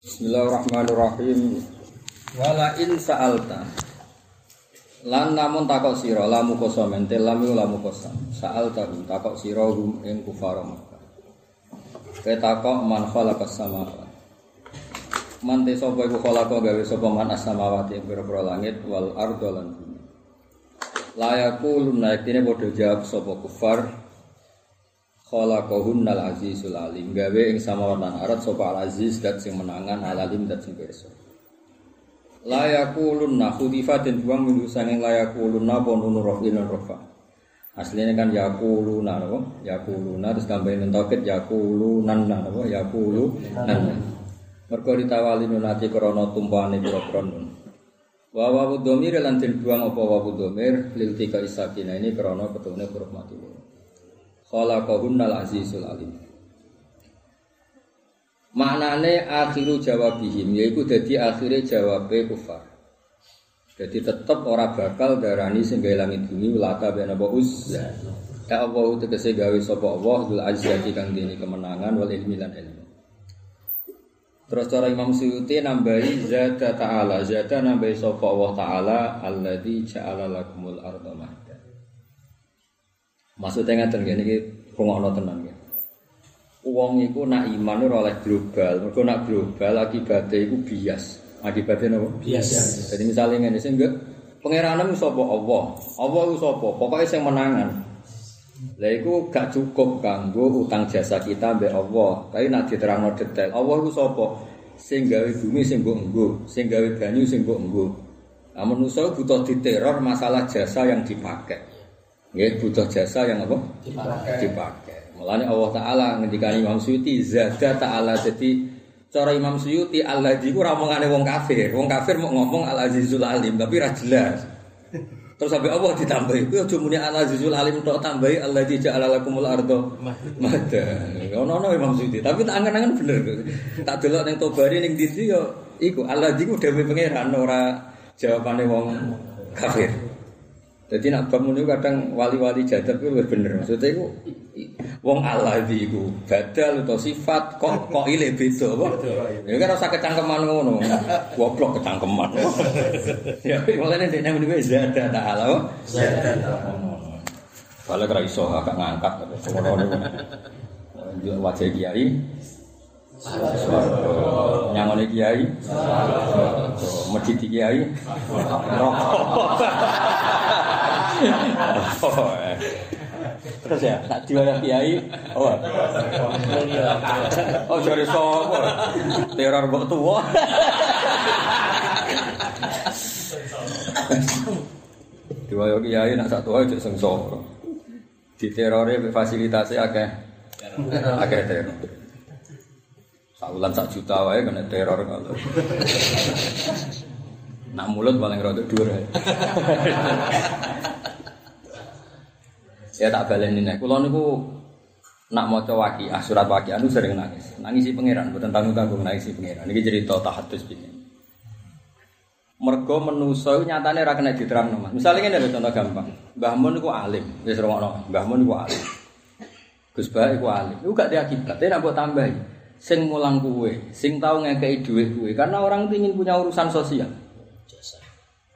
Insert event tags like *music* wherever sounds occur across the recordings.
Bismillahirrahmanirrahim. Wala in sa'alta. Lan namun takok sira lamu kosomen te lamu lamu kosam. Sa'alta hum takok sira hum ing kufara Makkah. Ketakok man khalaqas samawati. Man te sapa iku khalaqa gawe sapa man as-samawati ing pira langit wal ardo lan bumi. Layaku lunaik dene padha jawab sapa kufar khalaqahunnal azizul alim. Gawe ing samawat lan arat sapa al aziz dat sing menangan al alim dat sing pirsa. La yaqulunna khudifa den buang minggu sanging la yaqulunna apa nunu rafin rafa aslinya kan yaquluna napa? Yaquluna terus tambahin tauhid yaqulunan napa? Yaqulunan mergo ditawali nunati krana tumpane pira-pira nun. Wa lan den buang apa wa domir lil tika isakina ini krana ketune huruf mati khalaqahunnal azizul alim. Maknane akhiru jawabihim yaiku dadi akhire jawabe kufar. Jadi tetep ora bakal darani sing langit bumi lata ben apa uzza ya Allah tegese gawe sapa Allah dul azzati kang dene kemenangan wal ilmi lan ilmu. Terus cara Imam Suyuti nambahi zata ta'ala. Zata nambahi sapa Allah ta'ala Alladhi ja'ala lakumul arda Maksudnya ngatain gini rungokno tenan ya. Wong iku nak iman ora oleh global, mergo nak global akibatnya iku bias. Akibatnya napa? Bias. Jadi misalnya ngene sing enggak pangeranmu sapa Allah. Allah iku sapa? Pokoke sing menangan. Lah iku gak cukup kanggo utang jasa kita mbek Allah. Tapi nak diterangno detail, Allah iku sapa? Sing gawe bumi sing mbok nggo, sing gawe banyu sing mbok nggo. Nah, manusia butuh diteror masalah jasa yang dipakai. Nggih butuh jasa yang apa? Dipakai. Dipakai. Mulane Allah taala ngendikane Imam Suyuti zada taala jadi cara Imam Suyuti Allah di ku ramongane wong kafir. Wong kafir mau ngomong Al Azizul Alim tapi ra jelas. Terus sampai Allah ditambahi, kuwi aja muni Al Azizul Alim tok tambahi Allah di ja'ala lakumul ardo mada. Ono ono Imam Suyuti, tapi tak angen-angen bener. Tak delok ning Tobari ning ndi yo iku Allah di ku dhewe pangeran ora jawabane wong kafir. Jadi nak bangun itu kadang wali-wali jadab itu lebih bener. Maksudnya itu wong Allah itu iku badal atau sifat kok kok ile beda apa? Ya kan rasa kecangkeman ngono. Goblok kecangkeman. ya mulane nek nang niku zada ta'ala. Zada Kalau kira iso agak ngangkat Jual wajah kiai Nyangone kiai Masjid kiai Terus ya, nak diwayah kiai, oh, oh jadi sopo, teror mbok tua. Diwayah kiai nak satu aja sengsara. Di terore fasilitasnya akeh, akeh teror. Saulan sak juta wae kena teror kalau. Nak mulut paling rada dhuwur. ya tak baleni nek kula niku nak maca waqiah surat waqiah anu sering nangis. Nangisi pangeran mboten tanggung tanggung nangisi pangeran. Niki cerita tahadus ini. Mergo menusa iku nyatane ora kena diterangno Mas. Misale ngene contoh gampang. Mbah Mun niku alim, wis rungokno. Mbah Mun niku alim. Gus Bah iku alim. Iku gak diakibat, nek mbok tambahi. Sing mulang kuwe, sing tau ngekeki dhuwit kuwe karena orang itu ingin punya urusan sosial.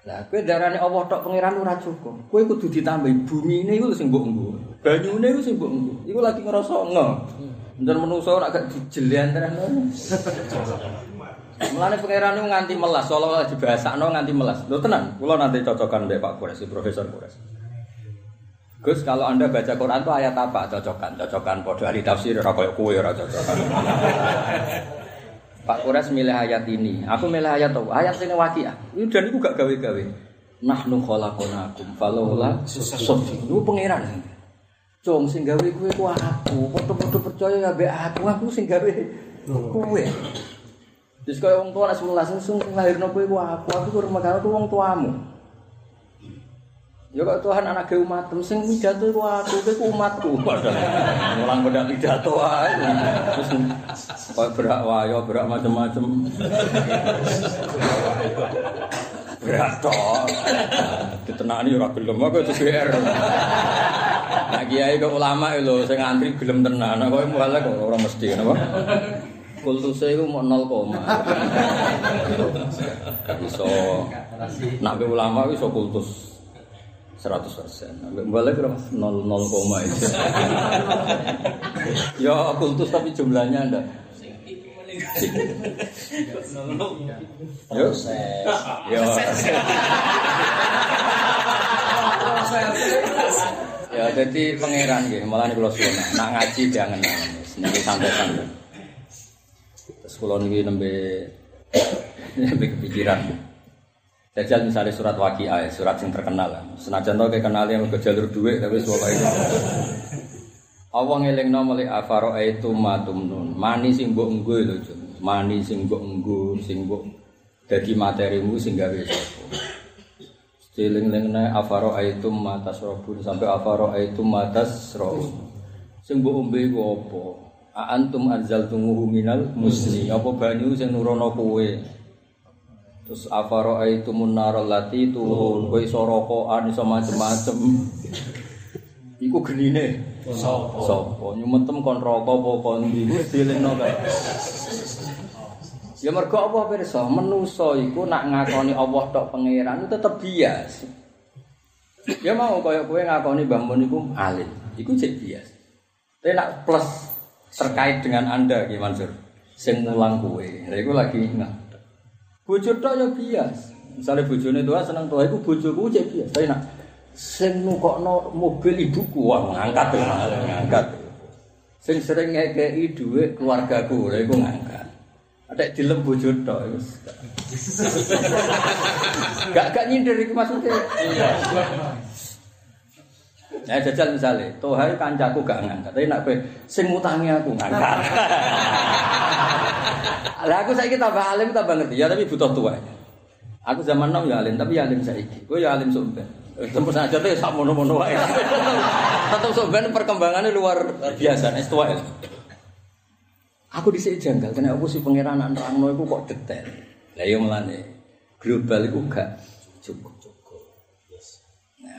Lah kowe darane Allah tok pangeran ora cukup. Kowe kudu ditambahi bumi ini iku sing mbok nggo. Banyune iku sing mbok nggo. Iku lagi ngerasa nge. Dan manusa ora gak dijelian terus. *laughs* Mulane pangeran nganti melas, seolah-olah dibahasakno nganti melas. Lho tenan, kula nanti cocokan mbek Pak Kures, Profesor Kures. Gus, kalau Anda baca Quran itu ayat apa? Cocokan, cocokan podo ahli tafsir ora kowe ora cocokan. Pak Kures milih ayat ini. Aku milih ayat apa? Ayat ini waqiah. Itu dan itu gak gawe-gawe. Nahnu khalaqnakum falaula sofi. Itu pangeran. Cung sing gawe kowe ku aku. Padha-padha percaya ya mbek aku. Aku sing gawe kowe. Terus kaya wong tua sewelas sing lahirno kowe ku aku. Aku ku rumah ku wong tuamu. Ya kok Tuhan anak ge umat, sing pidato iku aku, ku umatku. Mulang bedak pidato ae. Terus kok berak wayo, berak macam-macam. Berak tok. Ditenani ora gelem kok CBR. Nah kiai ke ulama lho sing antri gelem tenan. Kok muale kok ora mesti napa? kultuse iku mau 0, iso nak be ulama iso kultus 100%. Ambek balik berapa? 0 0 koma itu. *laughs* ya kultus tapi jumlahnya ndak. Yo. Yo. Ya jadi pangeran nggih, malah niku kula suwun. Nak ngaji diangen-angen. Niki santai-santai. Terus kula niki nembe nembe kepikiran. Jajal misalnya surat waqiah, surat yang terkenal. Senajan tau kenal yang ke jalur duit, tapi suara itu. Allah ngeling nomali afaro itu matum nun. Mani sing mbok nggo lho, Mani sing mbok nggo, sing mbok dadi materimu sing gawe sapa. Stiling-lingne afaro itu matas robun sampai afaro itu matas robun. Sing mbok ombe iku apa? A antum anzaltumuhu minal musni. Apa banyu sing nurono kowe? Terus afaro itu munar lati turun, kue iso rokokan iso macem-macem. Iku genine sapa? Sapa? Nyumetem kon rokok apa kon ndi? Dilingno kae. Ya mergo apa pirsa? Menusa iku nak ngakoni Allah tok pangeran tetep bias. Ya mau kaya kowe ngakoni Mbah Mun iku alim. Iku cek bias. Tapi nak plus terkait dengan Anda Ki Mansur. Sing mulang kowe. Lah iku lagi nggak Bojo tok ya bias. Misale bojone tua seneng tua iku bojoku cek bias. Tapi nak sing nukokno mobil ibuku wah ngangkat ngangkat. Sing sering ngekeki dhuwit keluargaku lha iku ngangkat. Ada dilem bojo tok iku. *laughs* Gak gak nyindir iki maksudnya. Ya jajal misalnya, Tuhan kancaku gak ngangkat, tapi nak kowe sing ngutangi aku ngangkat. *laughs* Lah aku saiki tambah alim tambah ngerti, ya tapi butuh tua. Aku zaman nom ya alim, tapi ya alim saiki. Kowe ya alim sampean. Tempat saja tuh sak mono-mono wae. *laughs* Tetep sampean perkembangannya luar biasa, es tua. Aku dhisik janggal, kena aku si pangeran nerangno iku kok detail. Lah iya melane global iku gak cukup.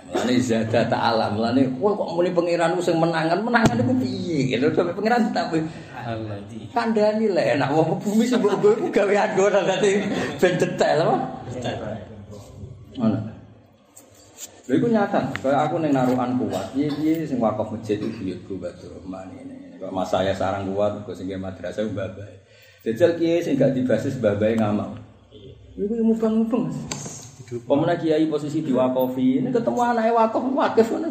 Mulane zada ta'ala, mulane kowe kok muni pangeranmu sing menangan, menangan iku piye? Gitu sampe pangeran tapi kandhani lek enak wong bumi sing mbok iku gawe anggoran dadi ben detail apa? Ngono. Lha iku nyata, kaya aku ning naruhan kuat, piye-piye sing wakaf masjid iku buyutku Batur Rahman ini. Kok mas saya sarang kuat, kok sing madrasah babae. Jajal kiye sing gak dibasis babae ngamal. Iku mubang-mubang. Pemenang kiai posisi di wakofi, ini ketemu anaknya wakof wakif kan?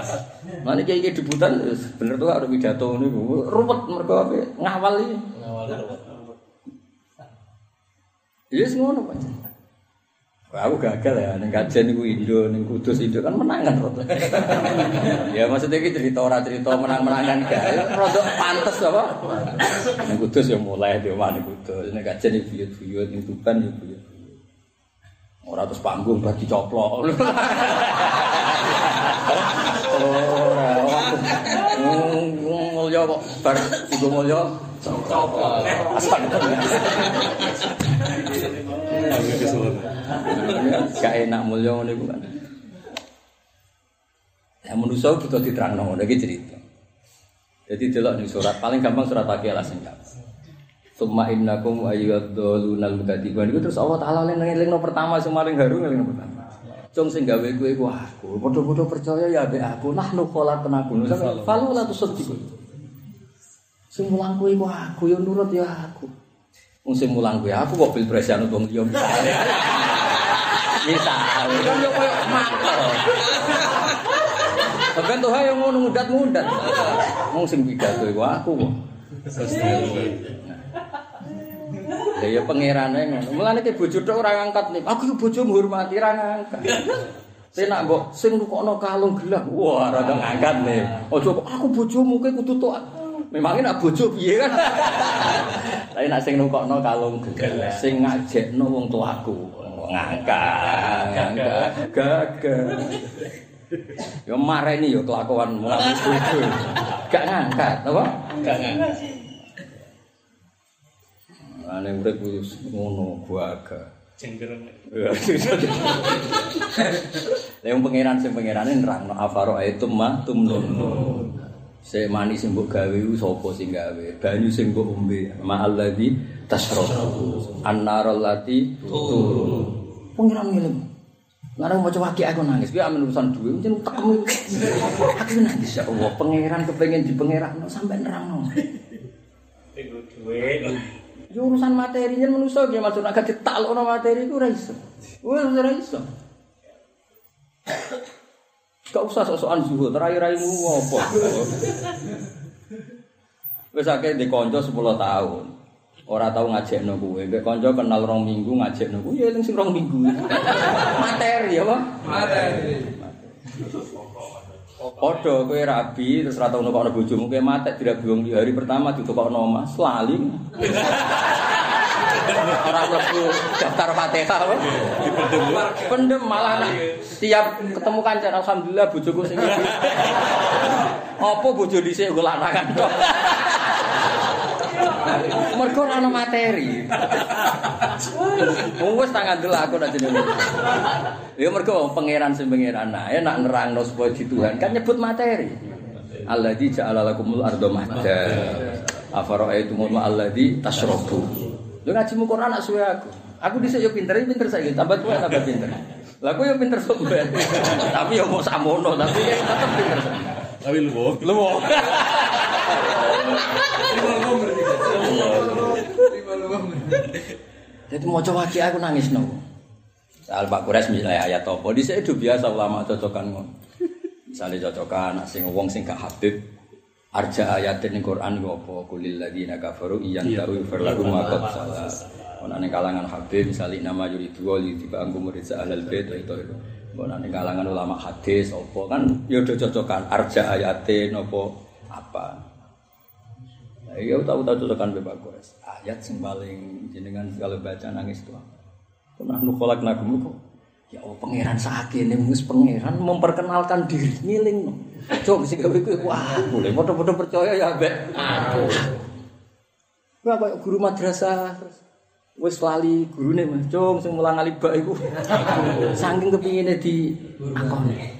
*laughs* Mana kiai kiai debutan, bener tuh ada pidato ini, ruwet mereka apa? Ngawal ini. Ngawal ruwet. Iya semua pak. Aku gagal ya, neng kajian niku Indo, neng Kudus Indo kan menangan rodo. *laughs* ya maksudnya kita cerita orang cerita menang-menangan gak, rodo pantas apa? Neng Kudus ya mulai di mana Kudus, neng kajian ini buyut-buyut, neng Tuban ya buyut. Ora terus panggung bagi coplok. *laughs* Ora, mulya kok bar ibu mulya. Gak enak mulya ngene iku kan. Ya manusa butuh diterangno ngono iki cerita. Jadi delok ning surat paling gampang surat Al-Qiyamah sing Summa innakum ayyadhalunal mukadzibun. Iku terus Allah taala ngelingno pertama sing maring haru ngelingno pertama. Cung sing gawe kowe iku aku. Padha-padha percaya ya ambek aku. Nahnu khalaqnakum. Falu la tusaddiqun. Sing mulang kowe iku aku ya nurut ya aku. Wong sing mulang kowe aku kok pilpres anu wong liya. Misale kan yo koyo makal. Sampeyan tuh yang ngono mudat-mudat. Wong sing pidato iku aku kok. Lah ya pangerane ngono. Mulane ki bojo tok ora ngangkat nih. Aku ki bojo menghormati ra ngangkat. Sing nak mbok sing nukokno kalung gelang. Wah, ora ngangkat nih. Ojo aku bojomu ki kudu tok. Memangnya nak bojo piye kan? Tapi nak sing nukokno kalung gelang, sing ngajekno wong tuaku ngangkat, ngangkat, gagal. Yo mareni yo kelakuan mulai bojo. Gak ngangkat, apa? Gak ngangkat. Ane urip wis ngono buaga. Cengkereng. Lah pangeran sing pangerane nerangno afaro itu mah tumnun. Sing manis sing mbok gawe iku sapa sing gawe? Banyu sing mbok ombe. Ma'alladzi tasrabu. An-nar allati turun. Pengiran ngiling. Larang maca waki aku nangis. Piye amen urusan duwe mungkin tekem. Aku nangis ya Allah, pangeran kepengin di pangeran sampai nerangno. Iku duwe. Urusan materi yen manusa ki maksud nek ditaklokno materi iku ora iso. Wes ora iso. Gak usah sok-sokan zuhud, rai-raimu apa? Wis akeh di kanca 10 tahun. Ora tau ngajakno kowe. Nek kanca kenal rong minggu ngajakno kowe ya eling sing rong minggu. Materi apa? Materi. Padha kowe rabi terus ora tau nukokno bojomu kowe matek dirabi wong hari pertama ditokokno Mas lali. Ora mlebu daftar Fatihah apa? Pendem malah nak tiap ketemu kancan alhamdulillah bojoku sing iki. Apa bojo dhisik lanangan tok. Mergo ora ana materi. Wong wis tangan delok aku nak jenenge. Ya mergo pangeran sing pangeran ae nak nerangno supaya di Tuhan kan nyebut materi. Alladzi ja'ala lakumul arda mahda. Afara'aitumul ma'alladzi tasrabu. Lho ngajimu Quran nak suwe aku. Aku dhisik yo pinter, pinter saiki tambah tuwa tambah pinter. Lah aku yo pinter sok. Tapi yo mau samono, tapi ya tetep pinter. Tapi lu bohong. Lu mau. Jadi mau coba ki aku nangis no. Soal Pak Kures misalnya ayat apa, di itu biasa ulama cocokan ngono. Misalnya cocokan, sing wong sing gak habib, arja ayat ini Quran gue apa, kulil lagi kafaru iyan tahu verlagu makot salah. Ning kalangan habib misalnya nama yuri dua li tiba angku murid ahlal bait itu itu. Ono ning kalangan ulama hadis apa kan ya udah cocokan arja ayatin apa apa. Iya tahu tahu cocokan Pak Kures. Ayat sing paling jenengan kalau baca nangis tuh. Pernah nukolak nagum kok. Ya Allah pangeran sakit ini mus pangeran memperkenalkan diri ngiling. Coba sih gawe kuwi wah boleh foto-foto percaya ya. Wah kayak guru madrasah wis lali gurune Mas Cung sing mulang alibak iku. Saking kepingine di akoni.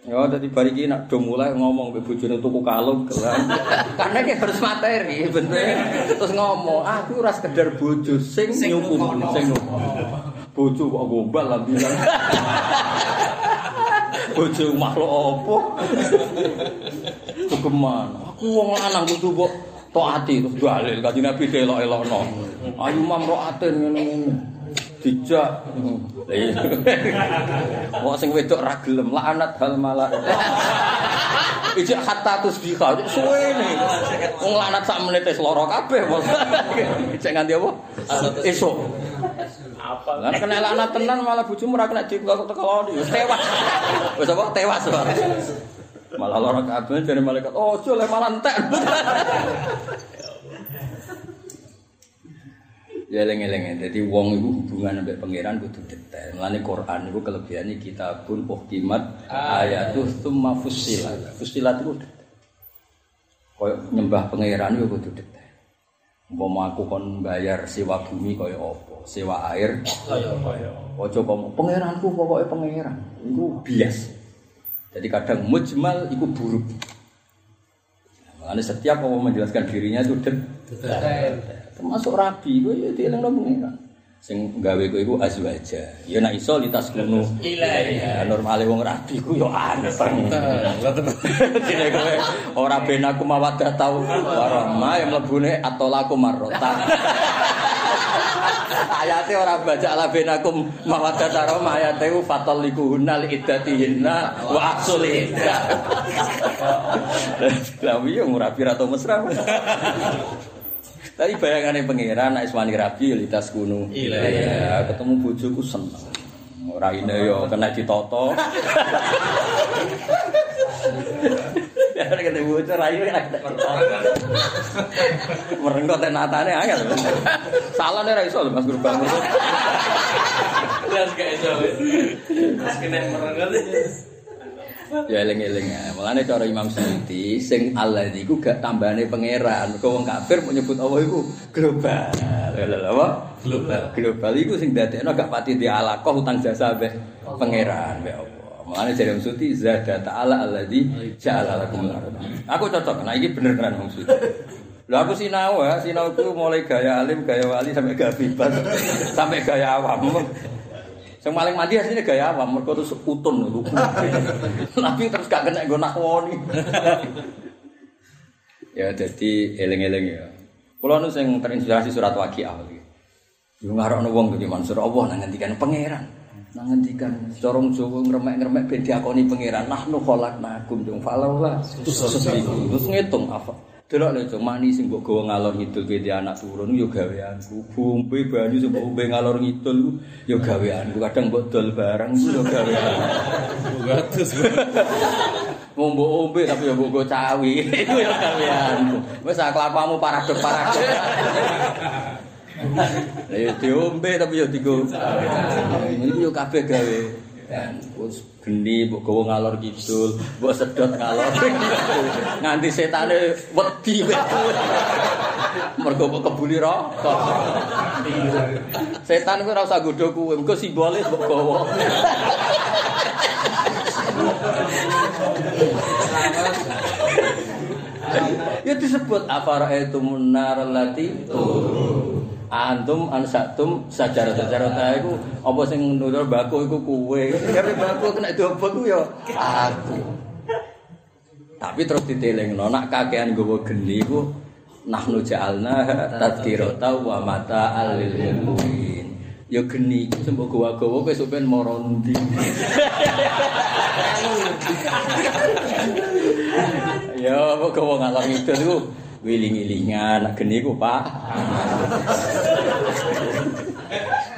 Ya, tadi bari iki nak do mulai ngomong ke bojone tuku kalung gelang. *laughs* Karena dia harus materi bentuknya. Terus ngomong, ah, aku ora sekedar bojo sing nyukum, sing. Bojo kok gombal lah bilang. *laughs* bojo makhluk apa? Tukeman. Aku wong lanang kudu kok taati terus dalil kanjeng Nabi delok-elokno. Ayu mamraatin ngene-ngene. Dijak. *laughs* Wong sing wedok ra gelem laknat hal malah. Ijak hatta tusbiha. Suwene. Wong laknat sak menit wis lara kabeh. Ijak *laughs* nganti apa? Esuk. Apa? Lah kena laknat tenan malah bojomu ora kena dikeloni. Wis tewas. Wis apa? Tewas. Malah lara kabeh dari malaikat. Oh, jole malah entek. *laughs* Ya eling-eling Jadi wong iku hubungan ambek pangeran kudu detail. Mulane Quran iku kelebihane kitabun uhkimat ayatuh tsumma fussilat. Fussilat iku detail. Kaya nyembah pangeran iku kudu detail. Umpama aku kon bayar sewa bumi kaya apa? Sewa air kaya kaya. Ojo kok pangeranku pokoke pangeran. Iku bias. Jadi kadang mujmal iku buruk. Mulane setiap orang menjelaskan dirinya itu detail. Termasuk rabi kowe ya dielingno pengiran sing gawe kowe iku azwaja. Ya nek iso litas kunu ilahi normale wong rabi ku yo anteng dene kowe ora ben aku mawadah tau. Warahma yang mlebune atolaku marrota. *laughs* Ayate ora baca ala benakum mawaddah taroma ayate ku fatal likuhunna li iddatihinna wa aksul iddah. *laughs* Lah iya ngurapi ra mesra *laughs* Tadi bayangannya pangeran, nak iswani rabi, litas kuno. Iya, ketemu bojoku seneng. Ora ini yo kena ditoto. *laughs* Ya ketemu bojo rayu kan Merengko tenatane angel. Salah ora iso lho Mas Guru Bang. Jelas gak iso. Mas kena merengko. Ya eling-eling ya. Mulane cara Imam Suyuti sing Allah iku gak tambahane pangeran. Mergo wong kafir mau nyebut Allah iku global. Lha apa? Global. Global iku sing dadekno gak pati di alaqah utang jasa mbek pangeran mbek Allah. Mulane jare Wong Suti zada ta'ala alladzi ja'ala lakum. Aku cocok. Nah iki bener tenan Wong Suti. Lho aku sinau ya, sinau itu mulai gaya alim, gaya wali sampai gaya bebas, sampai gaya awam. Yang paling mandi aslinya gaya awam, mereka terus utun lugu. *laughs* Tapi terus gak kena gue nakwoni. ya jadi eling-eling ya. Kalau nu sing terinspirasi surat waqiah iki. Yo ngarokno wong iki Mansur Allah nang ngendikan pangeran. Nang ngendikan corong Jawa ngremek-ngremek ben diakoni pangeran. Nahnu khalaqnakum dung falawla. Terus ngitung apa? Delok lho cung mani sing mbok gawa ngalor ngidul ke anak turun yo gaweanku. Bumbe banyu sing mbok umbe ngalor ngidul yo gaweanku. Kadang mbok dol barang yo gaweanku. Gatus. Mau mbok ombe tapi yo mbok cawi. Iku *laughs* yo gaweanku. Wis kelakuanmu paradok-paradok. Lah yo diombe tapi yo digo. Iki yo kabeh gawe. Wis geni mbok gawa ngalor kidul, mbok sedot ngalor. *laughs* Nganti setane wedi Mergo mbok kebuli rokok. Setan kuwi ora usah godho kuwe, engko simbolis mbok gawa. *laughs* Ya disebut afara itu munar lati antum ansatum sajarah sajarah ta iku apa sing nurul baku iku kuwe. Kare baku kena dobo ku ya? Aku. Tapi terus ditelingno nak kakean gowo geni iku nahnu ja'alna tadkirata wa mata alil mu'min ya geni iku sembok gowo-gowo kowe sampean mara ndi *laughs* ya kok ngalor ngidul iku wiling-wilingan geni ku Pak.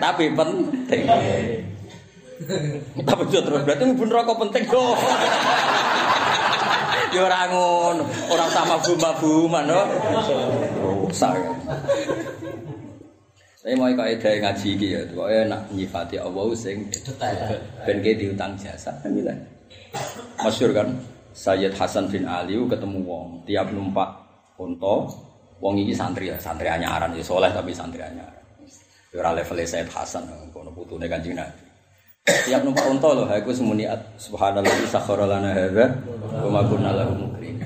Tapi penting. Tapi itu terus berarti ibu rokok penting kok. Ya ora ngono. Ora sama buma-buma no. Rusak. Ya saya mau kaidah ngaji iki ya pokoke nak nyifati Allah sing ben ke diutang jasa pamila masyhur kan? Sayyid Hasan bin Ali ketemu wong tiap numpak unta wong iki santri ya santri anyaran ya soleh tapi santri anyaran. Ora level Sayyid Hasan kono putune Kanjeng Nabi. Tiap numpak unta lho aku semuniat. Subhanallah hadza wa ma kunna lahu mukrim.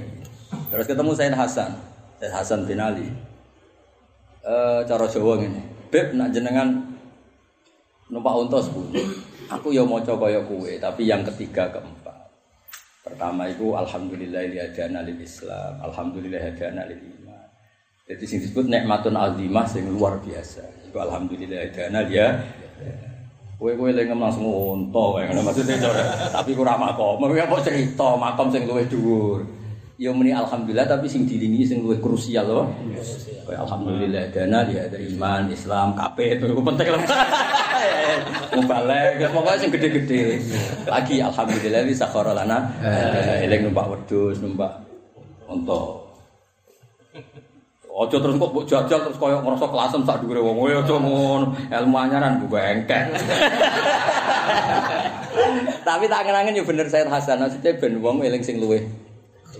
Terus ketemu Sayyid Hasan Sayyid Hasan bin Ali. Eh cara Jawa ngene. Beb nak jenengan numpak unta sepuluh. Aku ya maca kaya kuwe tapi yang ketiga keempat Pertama itu alhamdulillah hadana lil Islam, alhamdulillah hadana lil iman. Jadi sing disebut nikmatun azimah sing luar biasa. Itu alhamdulillah hadana ya. Kowe kowe lengem langsung unta kae ngono cara. Tapi ku ra makom, kowe apa cerita makom sing luwih dhuwur. Ya muni alhamdulillah tapi sing dilingi sing luwih krusial loh. Kowe alhamdulillah hadana ya dari iman, Islam, kabeh itu penting lah. Mubalek, pokoknya sing gede-gede. Lagi alhamdulillah ini sakhara lana. Eling numpak wedhus, numpak unta. Ojo terus kok mbok jajal terus koyo ngrasa kelasem sak dhuwure wong. Kowe aja ngono. Ilmu anyaran buka engkek. *laughs* Tapi tak ngenangen yo bener Said Hasan, maksudnya ben wong eling sing luwih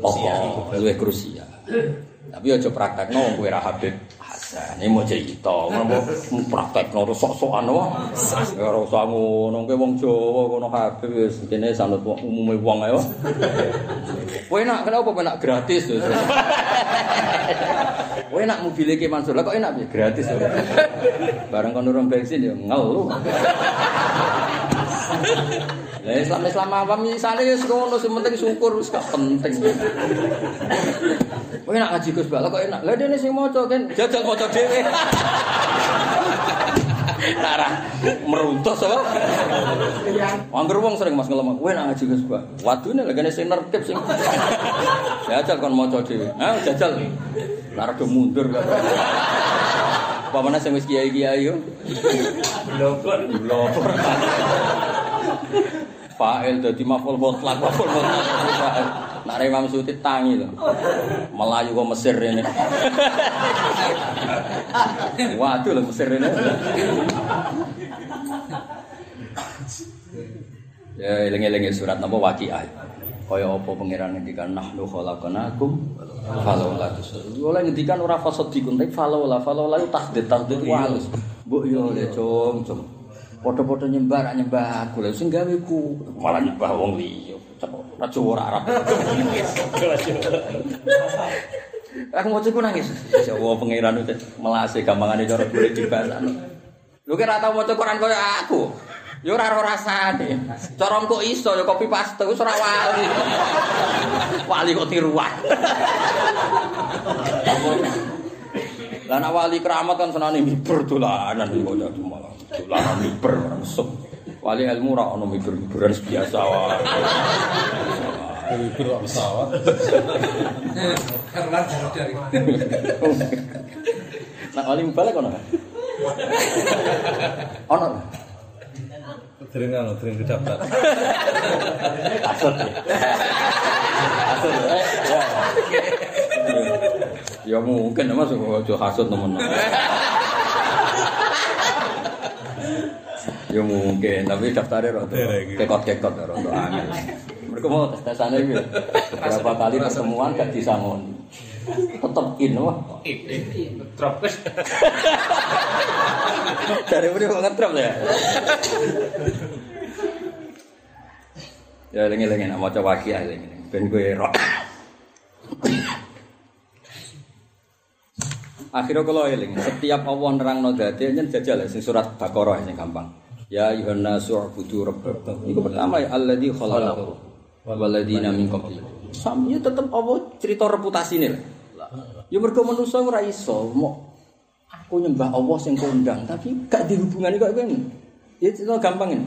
pokok, luwih krusial. Tapi aja praktekno kowe ra Habib Hasan. Ini mau cerita, mau praktekno terus sok-sokan wae. Ya ora usah ngono, kowe wong Jawa kono Habib wis kene sanut umume wong ae. Kowe enak kenapa kok enak gratis terus. Kowe enak mobil iki Mansur, kok enak piye gratis. Bareng kon nurung bensin ya ngelu. Lah Islam Islam awam misale wis ngono sing penting syukur wis gak penting. Kowe enak ngaji Gus Bak, lah kok enak. Lah dene sing maca kan jajal maca dhewe. Nara meruntus apa? Angger wong sering Mas ngelemah, kowe enak ngaji Gus Bak. Wadune legane sing nertib sing. Jajal kon maca dhewe. Ah jajal. Nara do mundur kok. Apa mana sing wis kiai-kiai yo? Blokon. Blopor. Fa'il dadi maful mutlak, maful mutlak. Fa'il. Nak Imam Suti tangi lho. Melayu kok Mesir ini. Waduh lho Mesir ini. Ya eling-eling surat napa waqiah. Kaya apa pangeran ngendikan nahnu khalaqnakum falaula tusirun. Oleh ngendikan ora fasadikun tapi falaula falaula itu tasdid tasdid ku halus. Mbok yo le cung cung. Padha-padha nyembah ra nyembah aku. Lah sing gawe ku malah nyembah wong liya. Jawa ora Arab. Aku mau cukup nangis. Ya Allah pangeran itu melase gampangane cara boleh dibahas. Lu kira tau maca Quran koyo aku. Ya ora ora rasane. Cara kok iso ya kopi paste wis ora wali. Wali kok tiruan. Lah nek wali keramat kan senane miber dolanan kok jadi malah dolanan miber mesuk. Wali ilmu ora ono miber-miberan biasa wae. Miber pesawat. Karena dari Nak wali balik ono. Ono. Dereng anu, dereng kedaftar. Asut. Asut. Ya. Ya mungkin Mas ojo hasud temen. Ya mungkin, tapi daftarnya rada kekot-kekot rada angel. Mereka mau tes-tesannya gitu. Berapa kali pertemuan gak disangoni. Tetep in wah. Wis. Dari mana kok ngetrap ya? Ya lengi-lengi nak maca waqiah lengi. Ben kowe roh. Akhirnya kalau eling, setiap Allah nerangno dadi nyen jajal sing surat Baqarah sing gampang. Ya ayuhan nasu ubudu rabbakum. Iku pertama ya alladzi khalaqakum walladzina min qablikum. Samnya tetep Allah cerita reputasine. Ya mergo manusa ora iso mau aku nyembah Allah sing kondang tapi gak dihubungani kok ngene. Ya cerita gampang ini.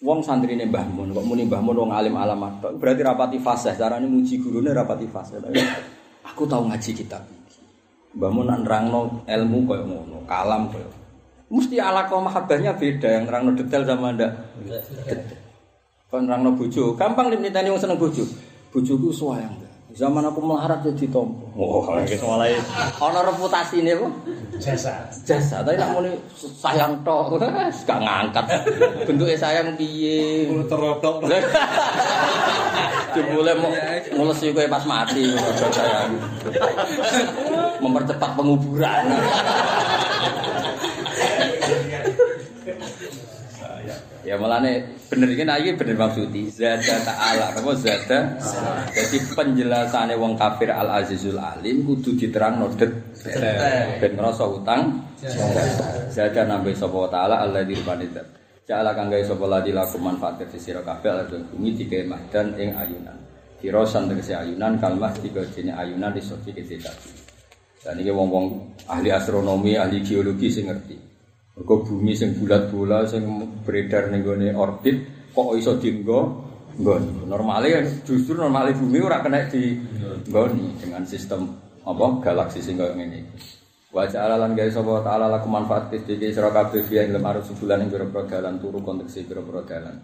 Wong santrine Mbah Mun kok muni Mbah Mun wong alim alamat. Berarti rapati fasih, carane muji gurune rapati fasih. Aku tahu ngaji kitab iki. Mbah Mun nak nerangno ilmu koyo ngono, kalam koyo. Mesti alaqah mahabbahnya beda yang nerangno detail sama ndak. Kon nerangno bojo, gampang niteni wong seneng bojo. Bojoku suwayang. Zaman aku melarat jadi tompo. Oh, wis mulai ana reputasine kok. jasa. jasa tapi nak muni sayang tok wis *laughs* gak ngangkat bentuke sayang piye Kulo terotok. *laughs* jebule mau ngulesi kowe pas mati sayang *laughs* mempercepat penguburan Ya malane bener iki iki bener maksudi. Zada ta'ala apa zada? Jadi penjelasane wong kafir al azizul alim kudu diterangno det ben ngrasa utang. Zada. Nambah sapa taala alladzi rubanidat ja'ala kang gawe sapa ladi lakum manfaat ke sira kabeh ala bumi dike dan ing ayunan. Kirosan tegese ayunan kalmah tiga jenis ayunan iso dikece Dan ini wong-wong ahli astronomi, ahli geologi sing ngerti. Mergo bumi sing bulat-bulat sing beredar ning gone orbit kok iso dienggo nggon. Normale justru normale bumi ora kena di nggoni dengan sistem apa galaksi sing koyo ngene. Wa ja'ala lan gawe sapa ta'ala lakum manfaat iki sira kabeh fiya ing lemar sebulan ing pira dalan turu konteks pira dalan.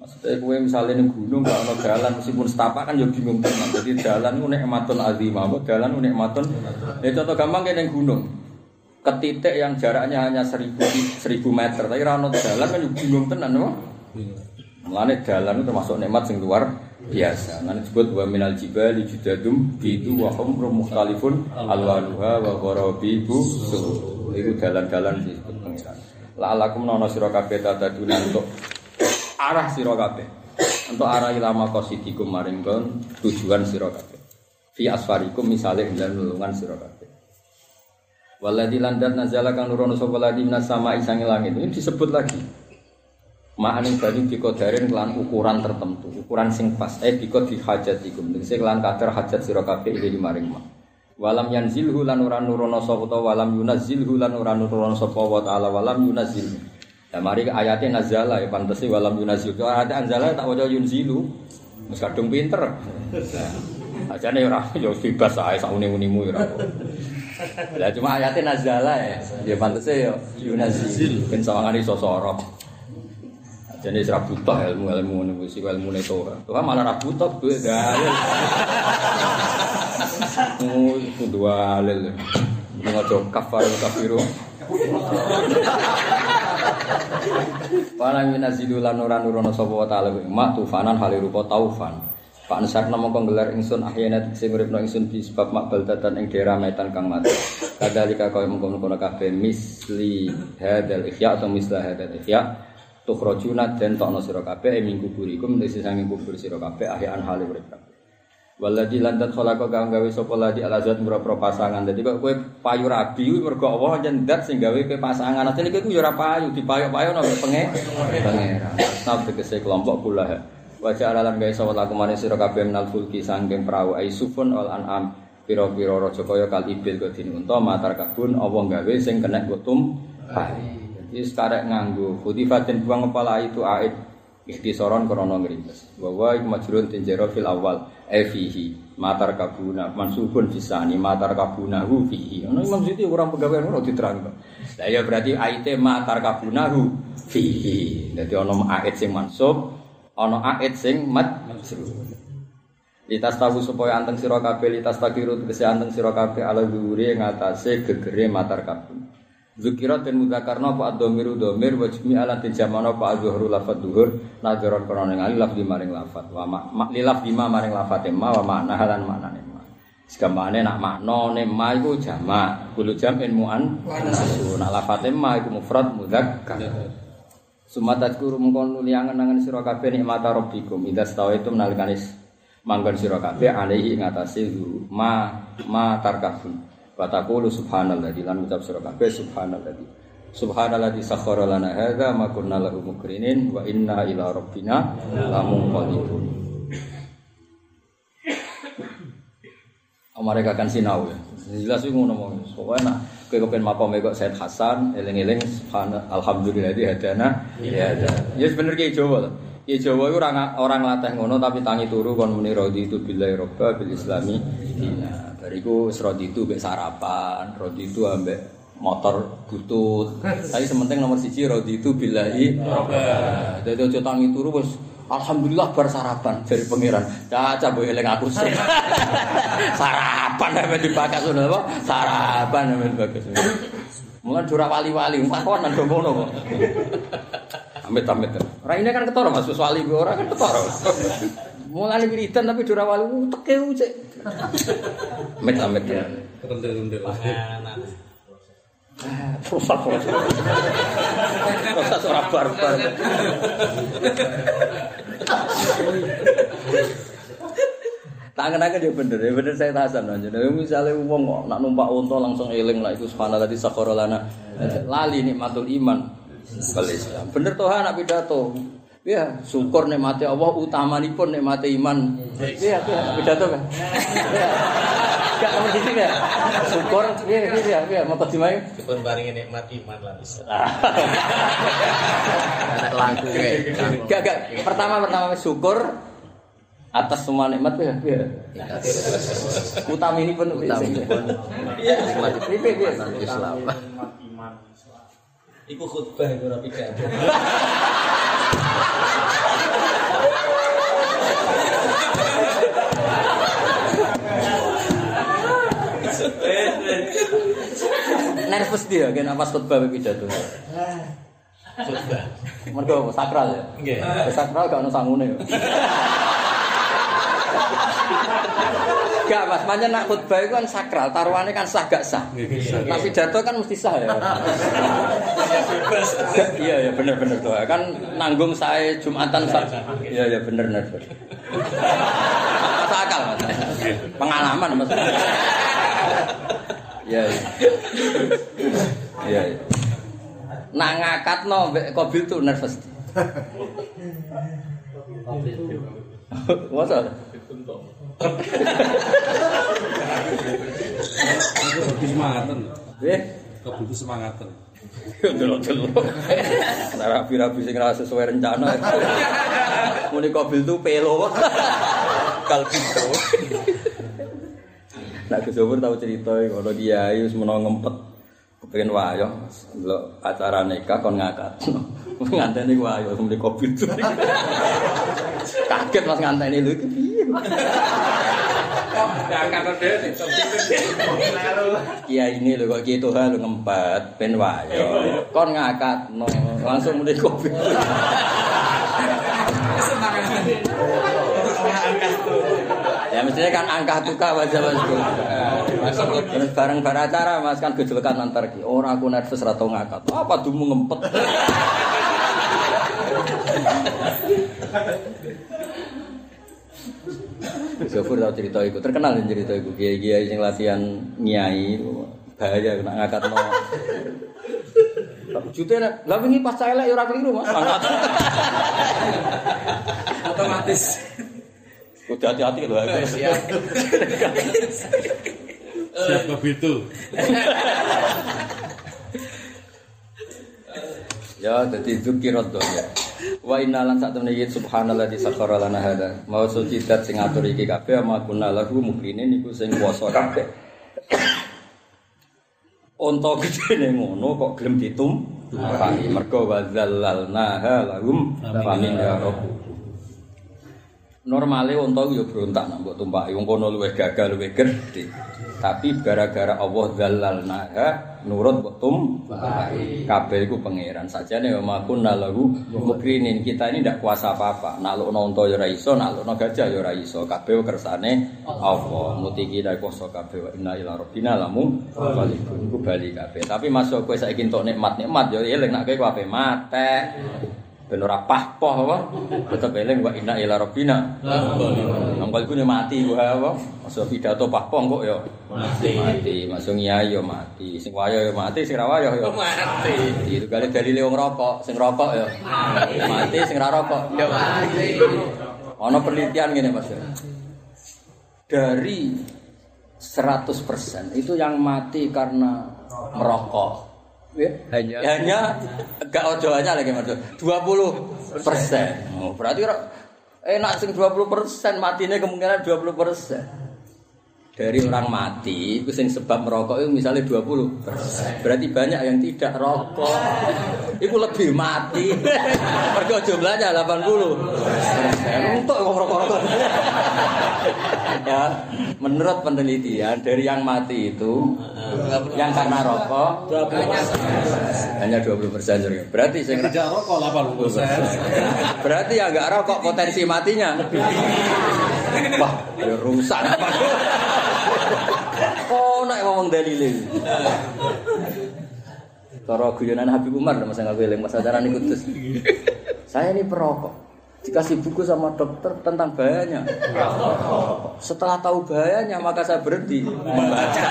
Maksudnya kue misalnya ning gunung gak ono dalan meskipun setapak kan ya bingung tenan. Jadi dalan ku nikmatun azimah, dalan ku nikmatun. Ya contoh gampang kayak ning gunung. Ke titik yang jaraknya hanya seribu, seribu meter, tapi rano dalan kan bingung tenan, apa? Mulane dalan termasuk nikmat sing luar biasa. Lan disebut wa minal jibali judadum bidu wa humrum mukhtalifun alwanuha wa gharabibu su. Iku dalan-dalan disebut pengiran. La'alakum nono sira kabeh tadaduna untuk arah sira kabeh. Untuk arah ilama qasidikum maring tujuan sira kabeh. Fi asfarikum misale dalam lulungan sira kabeh. Waladhi landat nazala kang nurono sapa ladi minas sama isangi langit. Ini disebut lagi. Ma'aning bani dikodarin kelan ukuran tertentu, ukuran sing pas. Eh dikot di hajatikum. Tegese kelan kadar hajat sira kabeh ile maring ma. Walam yanzilhu lan ora nurono sapa walam yunazzilhu lan ora nurono sapa wa ta'ala walam yunazzilhu. Ya mari ayatnya nazala ya pantesi walam yunazil. Kalau ada anzala tak wajah yunzilu. Wis kadung pinter. Ajane ora ya bebas ae sak uni-unimu ya. Lah cuma ayatnya nazala ya. Ya pantese ya yunazil. Ben sawangane iso sorok. Jadi serah buta ilmu ilmu ini iku ilmu neto. Tuhan malah ra buta duwe dalil. Oh, itu dua dalil. Ngojo kafar kafiru. Wala minazilu lan ora nurono sapa wa ta'ala mak tufanan hale rupa taufan. Pak Nusak nama kong gelar ingsun ahyana sing uripno ingsun di sebab makbal datan ing daerah metan kang mati. Kadalika kaya mengkono-kono kabeh misli hadal ihya atau misla hadal ihya tukhrajuna den tokno sira kabeh ing kuburikum tegese sanging kubur sira kabeh ahyaan hale urip kabeh. Waladi lantat khalaqa kang gawe sapa ladi alazat mura-mura pasangan. Dadi kok kowe payu rabi kuwi mergo Allah yen dat sing gawe kowe pasangan. Atene kowe yo ora payu, dipayok-payok nang penge pangeran. Asnaf tegese kelompok kula. Wajah alalan gawe sapa laku manis sira kabeh menal fulki perahu ai sufun wal an'am. Pira-pira raja kaya kal ibil kodine unta matar kabun Allah gawe sing kena gotum pari. Jadi sekarang nganggo Khudifatin buang kepala itu ait ikhtisaron krono ngrimes. Bahwa majrun tinjero fil awal e fihi matar kabuna mansubun fisani matar kabuna hu fihi. Ono Imam Siti orang pegawai ngono diterangno. Lah ya berarti aite matar kabuna hu fihi. Dadi ono ait sing mansub, ono ait sing majrun. Litas tahu supaya anteng sira kabeh litas takiru tegese anteng sira kabeh ala dhuwure ngatasé gegere matar kabun. Zukira dan mudzakarna apa ad-dhamiru dhamir wa jami ala dijamana apa az-zuhru lafat dhuhur nadharon kana ning ali lafzi maring lafat wa ma li lafzi ma maring lafate ma wa makna halan maknane ma. Segamane nak maknane ma iku jamak, kulo jam'in mu'an nak lafate ma iku mufrad mudzakkar. Sumatat guru mengkon nuli angen-angen sira kabeh nikmat rabbikum idza stawaitum nalikanis manggon sira kabeh alaihi ngatasi ma ma tarkabun. Wa taqulu subhanalladzi lan ucap sira kabeh subhanalladzi. Subhanalladzi sakhkhara lana hadza ma kunna lahu mukrinin wa inna ila rabbina lamunqalibun. Mereka akan sinau ya. Jelas itu ngono mau. Kowe kepen makom kok Said Hasan eling-eling alhamdulillah di hadana ya. Ya sebenarnya ki Jawa to. Ki Jawa itu orang orang latih ngono tapi tangi turu kon muni radi itu billahi robba bil islami dina. Bariku radi itu mbek sarapan, radi itu ambek motor butut. Tapi sementing nomor siji itu billahi robba. Dadi aja tangi turu wis Alhamdulillah bar sarapan dari pangeran. Caca boy eling aku sih. *laughs* sarapan sampe dibakas ngono apa? Sarapan sampe dibakas. Mulan dura wali-wali, pakonan do ngono kok. Amit-amit. Ora ini kan ketara Mas wali ora kan ketara. Mulane wiridan tapi dura wali teke cek. Amit-amit. Rendel-rendel. Rusak rusak. Ora barbar. Tangan-tangan dia bener, ya bener saya tasan aja. Nah, misalnya uang kok nak numpak unta langsung eling lah itu subhanallah di sakorolana. Lali nikmatul iman kal Islam. Bener toh anak pidato. Ya, syukur nikmati Allah utamanipun nikmati iman. Iya, iya, pidato kan. *laughs* Iya. Gak nomor sisi ya. Syukur, iya, iya, iya, mau kedimai. Dipun paringi nikmat iman lan Islam. Anak langku kayak. Gak, gak. Pertama, pertama syukur atas semua nikmat ya. ya. Utama ini pun Utami pun nikmat Iya, iya. Islam. Iku khutbah iku ora pidato. *laughs* Nervous dia kan pas khutbah pidato. Khutbah. Mergo sakral ya. Nggih. Sakral gak ono sangune. Gak mas, makanya nak khutbah itu kan sakral, taruhannya kan sah gak sah. Nah pidato kan mesti sah ya. Iya ya bener-bener tuh. Kan nanggung saya Jumatan sah. Iya ya bener bener. Masuk akal mas. Pengalaman mas. Iya. iya. Nak ngakat no, kobil tuh nervous. Masa? Lebih semangatan. Eh, Kebutuh semangatan. delok-delok. Nah, rapi-rapi sing ora sesuai rencana. Muni kobil tuh pelo. Kalpito. Nah, Gus Zofur tahu cerita kalau dia wis menawa ngempet kepengen wayo delok acara nikah kon ngakat. Nganteni wayo muni kobil tuh. Kaget Mas nganteni lho iki piye? Iya ini lho kok gitu hal ngempet ben wayo. Kon ngakat langsung muni kobil. Mestinya kan angka tuka wajah masuk. Terus bareng bareng acara mas kan gejelekan antar ki. Orang aku nervous atau ngangkat. Apa dumu ngempet? Sofur tau cerita itu terkenal yang cerita itu kiai kiai yang latihan nyai bahaya nak ngangkat no. Jute lah wingi pas saya lek ya ora keliru Mas. Otomatis. Udah hati-hati lho. Siap. *laughs* Siap begitu. *laughs* Ya, jadi dong ya. Wa inna lan sak temene iki subhanallah di sakhara lana hada. Mau suci dat sing ngatur iki kabeh ama kunna lahu mukrine niku sing kuwasa kabeh. Onto gedene ngono kok gelem ditum. Mergo wa zallalnaha lahum famin ya rabbu. Normale unta yo berontak nak mbok tumpaki wong kono luwih gagal luwih gedhe. Tapi gara-gara Allah zallalnaha nurut mbok tumpaki. Kabeh iku pangeran. Sajane ya makun lahu mukrinin. Kita ini ndak kuasa apa-apa. Nalukno unta ya ora iso, nalukno gajah ya ora iso. Kabeh kersane Allah. Muti kita kuasa kabeh wa inna ila rabbina lamu bali kabeh. Tapi masuk kowe saiki entuk nikmat-nikmat ya eling nak kowe mate. Ben ora pah-poh apa? Tetep eling wa inna ila rabbina. Nang kalku mati wae apa? Masa pidato pah-poh kok ya Mati. mati. Masuk nyai ya mati. Sing wayo ya mati, sing ra wayo ya Mati. Itu kali dalile wong rokok, sing rokok ya mati, sing ra rokok Ya mati. Ono penelitian gini Mas. Dari 100% itu yang mati karena merokok. Ya. Hanya- hanya gak ojo aja lagi Mas. 20 persen. Oh, berarti ora- enak sing 20 persen matinya kemungkinan 20 persen. Dari orang mati, itu sing sebab merokok itu misalnya 20 Berarti banyak yang tidak rokok. Itu lebih mati. Mereka jumlahnya 80 Untuk yang rokok-rokok Ya, menurut penelitian Dari yang mati itu Yang karena rokok Hanya 20 persen Berarti sing Tidak rokok 80 persen. Berarti yang nggak rokok potensi matinya. Wah, ya rusak. Ngomong dalile. Cara guyonan Habib Umar Mas nggak eling Mas ajaran ikut terus. Saya ini perokok. Dikasih buku sama dokter tentang bahayanya. Setelah tahu bahayanya maka saya berhenti membaca.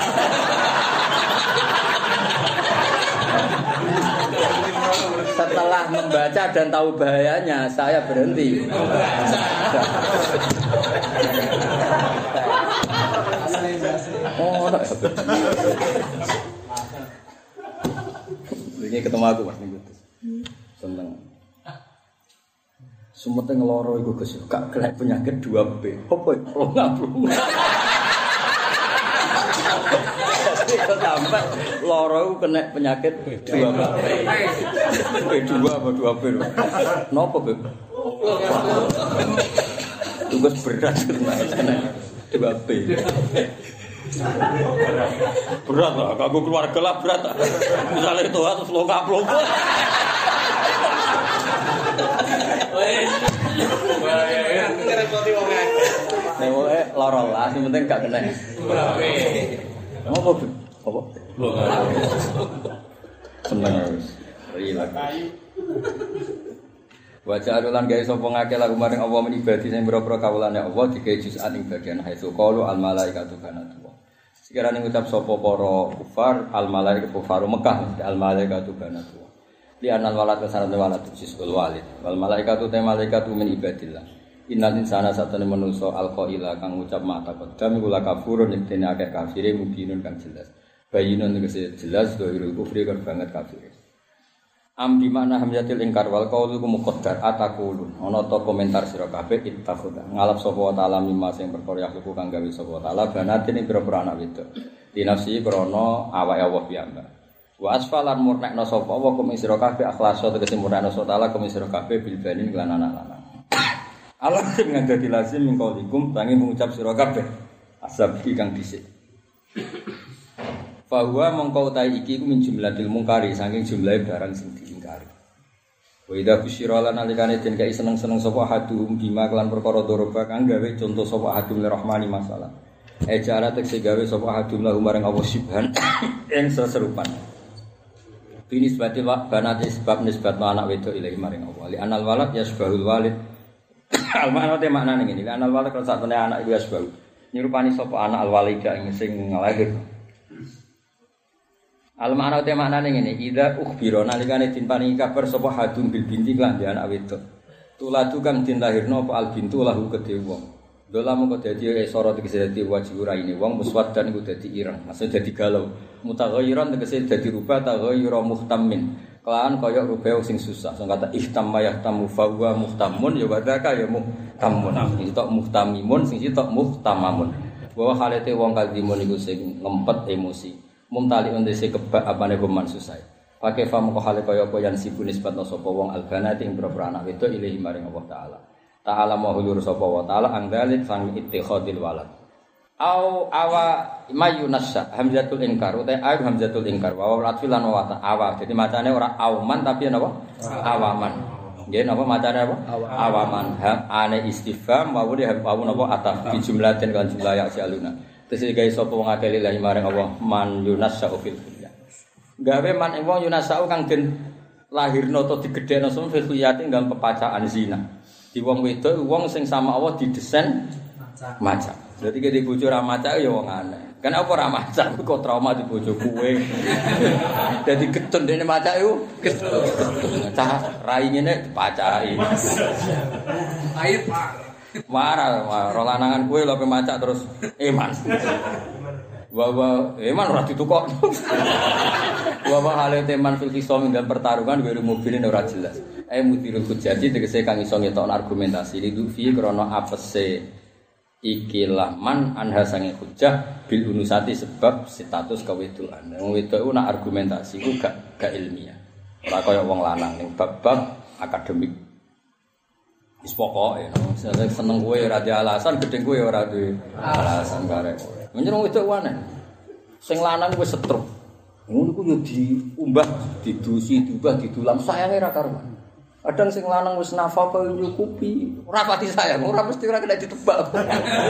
Setelah membaca dan tahu bahayanya, saya berhenti. *laughs* Ini ketemu aku mas minggu seneng. Sumete ngeloro iku Gus, gak kena penyakit 2B. Apa ya? Jadi kok sampai loro iku kena penyakit 2B. B2 apa 2B? Napa, Beb? Tugas berat kena 2B. Berat lah, kamu keluarga lah berat. Misalnya itu harus lo ngaplok. Ngerepoti wong akeh. Nek wae lara lah, sing penting gak kena. Beb? Apa? Seneng wis. Rilang. Wajah adulan gawe sapa ngake lagu maring Allah menibadi sing pira-pira kawulane Allah dikae juz'an ing bagian haitsu qalu al malaikatu kanatullah. Sekiranya ngucap sapa para kufar al malaikatu kufaru Mekah al malaikatu kanatullah. Li anal walad kasarane walad sisul walid. Wal malaikatu te malaikatu min ibadillah. Innal insana satane manusa alqaila kang ngucap mata kodam kula kafurun ing dene akeh kafire mubinun kang jelas. Bayinun tegese jelas dohirul kufri kan banget kafire. Am di mana hamzatil ingkar wal qaulu ku muqaddar atakulun. Ana to komentar sira kabeh ittakhudha. Ngalap sapa wa taala mimma sing perkara yakhluqu kang gawe sapa taala banatin ing pira-pira anak wedok. Di nafsi krana awake Allah piyambak. Wa asfalan murnekno sapa wa kum ing sira kabeh akhlaso tegese murnekno sapa taala kum ing sira kabeh bil banin kelan anak lanang. Allah sing ngandati lazim min qaulikum tangi mengucap sira kabeh asab kang dhisik. Fahuwa mongko utai iki ku min jumlatil mungkari saking jumlahe barang sing diingkari. Wa idza busyira lan nalikane den kai seneng-seneng sapa haduhum bima kelan perkara doroba kang gawe contoh sapa hadum lirahmani masalah. Ejara tekse gawe sapa hadum lahu marang Allah subhan *coughs* ing seserupan. Bini sebati wa banat sebab nisbat anak wedok ilahi maring Allah. Li anal walad yasbahul walid. *coughs* Al makna te maknane ngene. Li anal walad kalau sak anak iku yasbahu. Nyerupani sapa anak al walida ing sing ngelahir. Al makna te maknane ngene, idza ukhbira nalikane tin paringi kabar sapa hadum bil binti lan dia anak wedok. Tuladu kang den lahirno apa al bintu lahu kedhe wong. Dola mongko dadi esara tegese dadi wajib raine wong muswad dan iku dadi ireng, maksud dadi galau. Mutaghayyiran tegese dadi rubah taghayyura muhtammin. Kelahan kaya rubah sing susah. Sing kata ihtamma yahtamu fa huwa muhtamun ya wadaka ya muhtamun. Sing tok muhtamimun sing tok muhtamamun. Bahwa halete wong kadimun iku sing ngempet emosi. Mumtali undese kebak apane goman susah. Pakai fam kok hale kaya apa yang sibu nisbatno sapa wong albanati ing boro anak wedok ilahi maring Allah taala. Ta'ala mau hulur sapa wa taala angdalik sang ittikhadil walad. Au awa mayunassa hamzatul inkar utai ayu hamzatul inkar wa latfil lan wa awa. Jadi macane ora auman tapi napa? Awaman. Nggih napa macane apa? Awaman. Ha ane istifham wa wa napa ataf di jumlatin kan jumlah ya aluna. Terus gawe sapa wong akeh lillahi maring Allah man yunassa fil dunya. Gawe man ing wong yunassa kang den lahirno to digedhekno sun fil khuyati nggal pepacaan zina. Di wong wedok wong sing sama Allah didesain maca. Jadi ke di bojo ra maca ya wong aneh. Kan apa ra maca kok trauma di bojo kuwe. *laughs* Dadi getun dene maca iku getun. Cah rai ngene dipacai. Air Pak. Marah, ro lanangan kue lho pe terus eman. Wa wa eman ora ditukok. *laughs* Wa wa hale teman fil kisam dan pertarungan wiru mobilin ora jelas. Eh mutirul hujjati tegese kang iso ngetokno argumentasi lidu fi krana apese ikilah man anha sange hujjah bil unusati sebab status kewedoan. Wong wedok iku nak argumentasi gak gak ilmiah. Ora kaya wong lanang ning bab-bab akademik. Wis pokoke. Saya seneng kowe ora di alasan, gedeng kowe ora duwe alasan karek. Menjen wong wedok wae. Sing lanang wis setruk. Ngono ku yo diumbah, didusi, diubah, didulam sayange ra karuan. Kadang sing lanang wis nafal kaya nyukupi, ora pati sayang, ora mesti ora kena ditebak.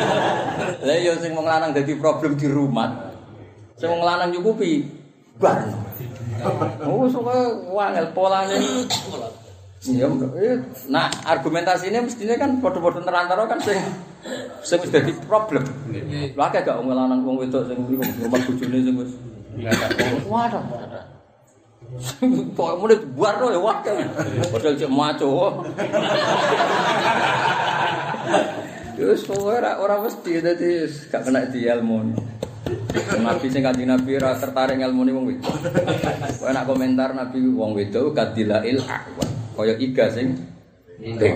*laughs* Lah yo sing wong lanang dadi problem di rumah. Sing wong lanang nyukupi bar. Oh, soalnya wangel polanya Iya, eh, nah argumentasi ini mestinya kan foto-foto terantara kan sing sing wis dadi problem. Lha akeh gak wong lanang wong wedok sing rumah bojone sing wis Waduh. Pokoknya mulai buar ya wakil. Padahal cek maco. Terus pokoknya orang mesti jadi gak kena di ilmu. Nabi sing kanjeng Nabi ora tertarik ilmu ni wong wedok. Kowe nak komentar Nabi wong wedok kadilail aqwa. Kaya iga sing ndek.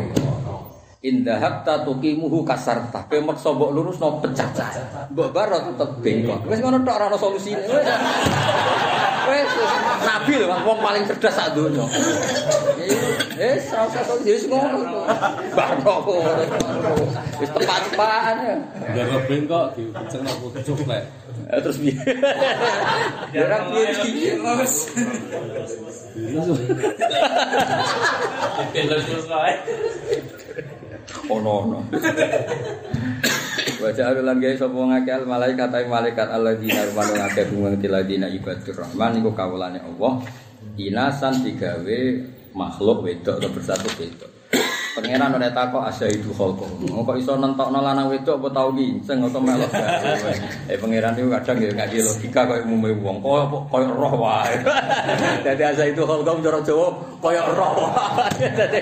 Indahab ta tuqimuhu kasarta. Kowe maksa mbok lurusno pecah. Mbok bar tetep bengkok. Wis ngono tok ora ono solusine. Wis. Nabi lho wong paling cerdas sak donya. Wis ora usah solusi wis ngono. Barno. Wis tepat-tepatan ya. Gara bengkok dipecengno pucuk lek. Eh, terus piye? Ora piye iki? Ono ono. Wajah arulan guys sapa ngakal malaikat ay malaikat Allah di narmanu ngakal bungang tiladina ibadur rahman iku kawulane Allah. Inasan digawe makhluk wedok atau bersatu wedok. Pangeran ora takok asa itu kholko. Kok iso nentokno lanang wedok apa tau ginceng atau melok. Eh pangeran itu kadang ya ngaji logika koyo umume wong. Koyo koyo roh wae. Dadi asa itu kholko cara Jawa koyo roh wae. Dadi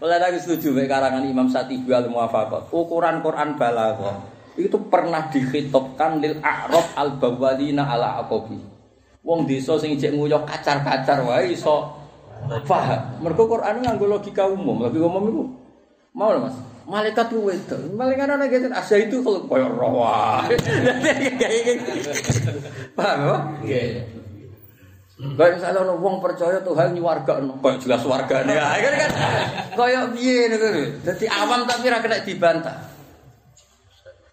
Mulai aku setuju mek karangan Imam Satibi al Muwafaqat. Ukuran Quran balaghah itu pernah dikhitobkan lil a'raf al bawalina ala aqabi. Wong desa sing cek nguyok kacar-kacar wae iso paham. Mergo Quran nganggo logika umum, logika umum itu mau lho Mas. Malaikat lu wedok. Malaikat ana gitu asa itu kalau koyo roh wae. *laughs* Paham? Nggih. Kayak misalnya ono wong percaya Tuhan nyuwarga no. Kayak jelas wargane. Ya kan kan. Kayak piye ngono lho. Dadi awam tapi kena dibantah.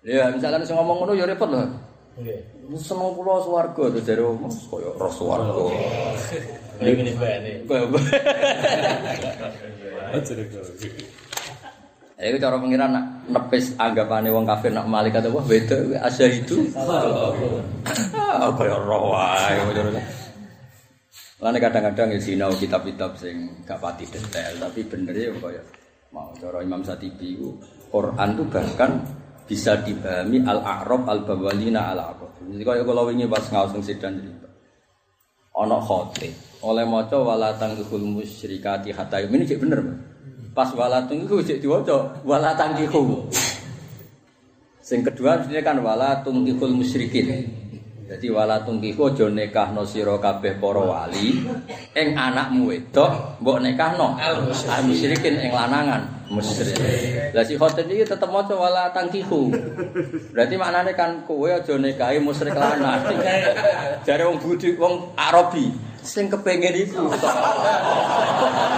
Ya misalnya sing ngomong ngono ya repot lho. Nggih. Seneng kula swarga to jare Mas kaya roh swarga. Ini bane. Deh kok. Ya itu cara pengiran nak nepis anggapane wong kafir nak malaikat apa beda asya itu. Ah kaya roh wae. Lane kadang-kadang ya sinau kitab-kitab sing gak pati detail tapi bener ya kaya mau cara Imam Satibi itu Quran itu bahkan bisa dipahami al-a'rab al-bawalina al-aqab. Jadi kaya kula wingi pas ngaos sing sedan cerita. Ana khotib oleh maca wala tangkihul musyrikati hatta ini cek bener. Pas wala tangkihu cek diwaca wala tangkihu. Sing kedua sebenarnya kan wala tungkihul musyrikin. Jadi wala tungkihu aja nekahno sira kabeh para wali ing anakmu wedok mbok nekahno al musyrikin ing lanangan musyrik. Lah si khotib iki tetep maca wala tangkihu. Berarti maknane kan kowe aja nikahi musyrik lanang. Jare wong budi wong Arabi sing kepengin iku.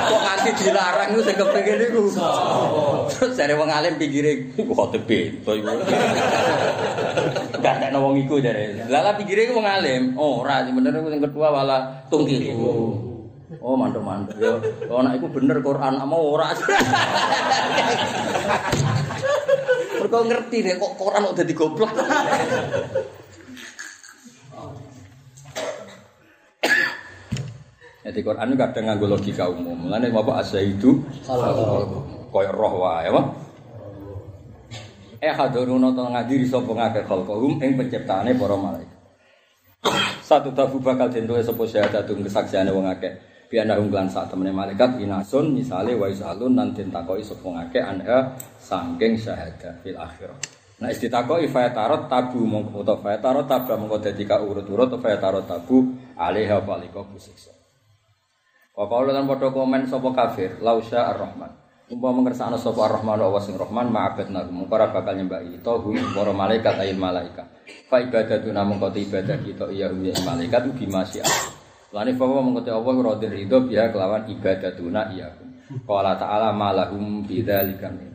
Kok nganti dilarang iku sing kepengin iku. Terus jare wong alim pinggire khotib bento iku. Gak wong iku jare. Lah lah pinggire wong alim. Oh, ora sing bener sing kedua wala tungkihu. Oh, mantuk-mantuk. Yo, oh, nek iku bener Quran mau ora. Mergo ngerti deh kok Quran kok dadi goblok. Jadi Quran kadang nganggo logika umum. Mulane apa asa itu koyo roh wae, apa? Eh haduruna to ngadiri sapa ngakeh khalqahum ing penciptaane para malaikat. Satu tabu bakal dentuke sapa syahadatun kesaksiane wong akeh. Biana ungklan sak temene malaikat inasun misale wa isalun nan den takoki sapa ngakeh anha saking syahadat fil akhirah. Nah istitakoki fayatarot tabu mongko fayatarot tabu mongko dadi ka urut-urut fayatarot tabu alaiha palika kusiksa. Wa qaulu lan padha komen sapa kafir, lausya ar-rahman. Umpama mengersakno sapa ar-rahman wa sing rahman ma'abadna mung ora bakal nyembah hu para malaikat ayil malaika. Fa ibadatu namung kota ibadah kita iya ya malaikat ugi masya. Lani bahwa mengkoti Allah radhi ridho biha kelawan ibadatuna iya. Qala ta'ala malahum bidzalika min.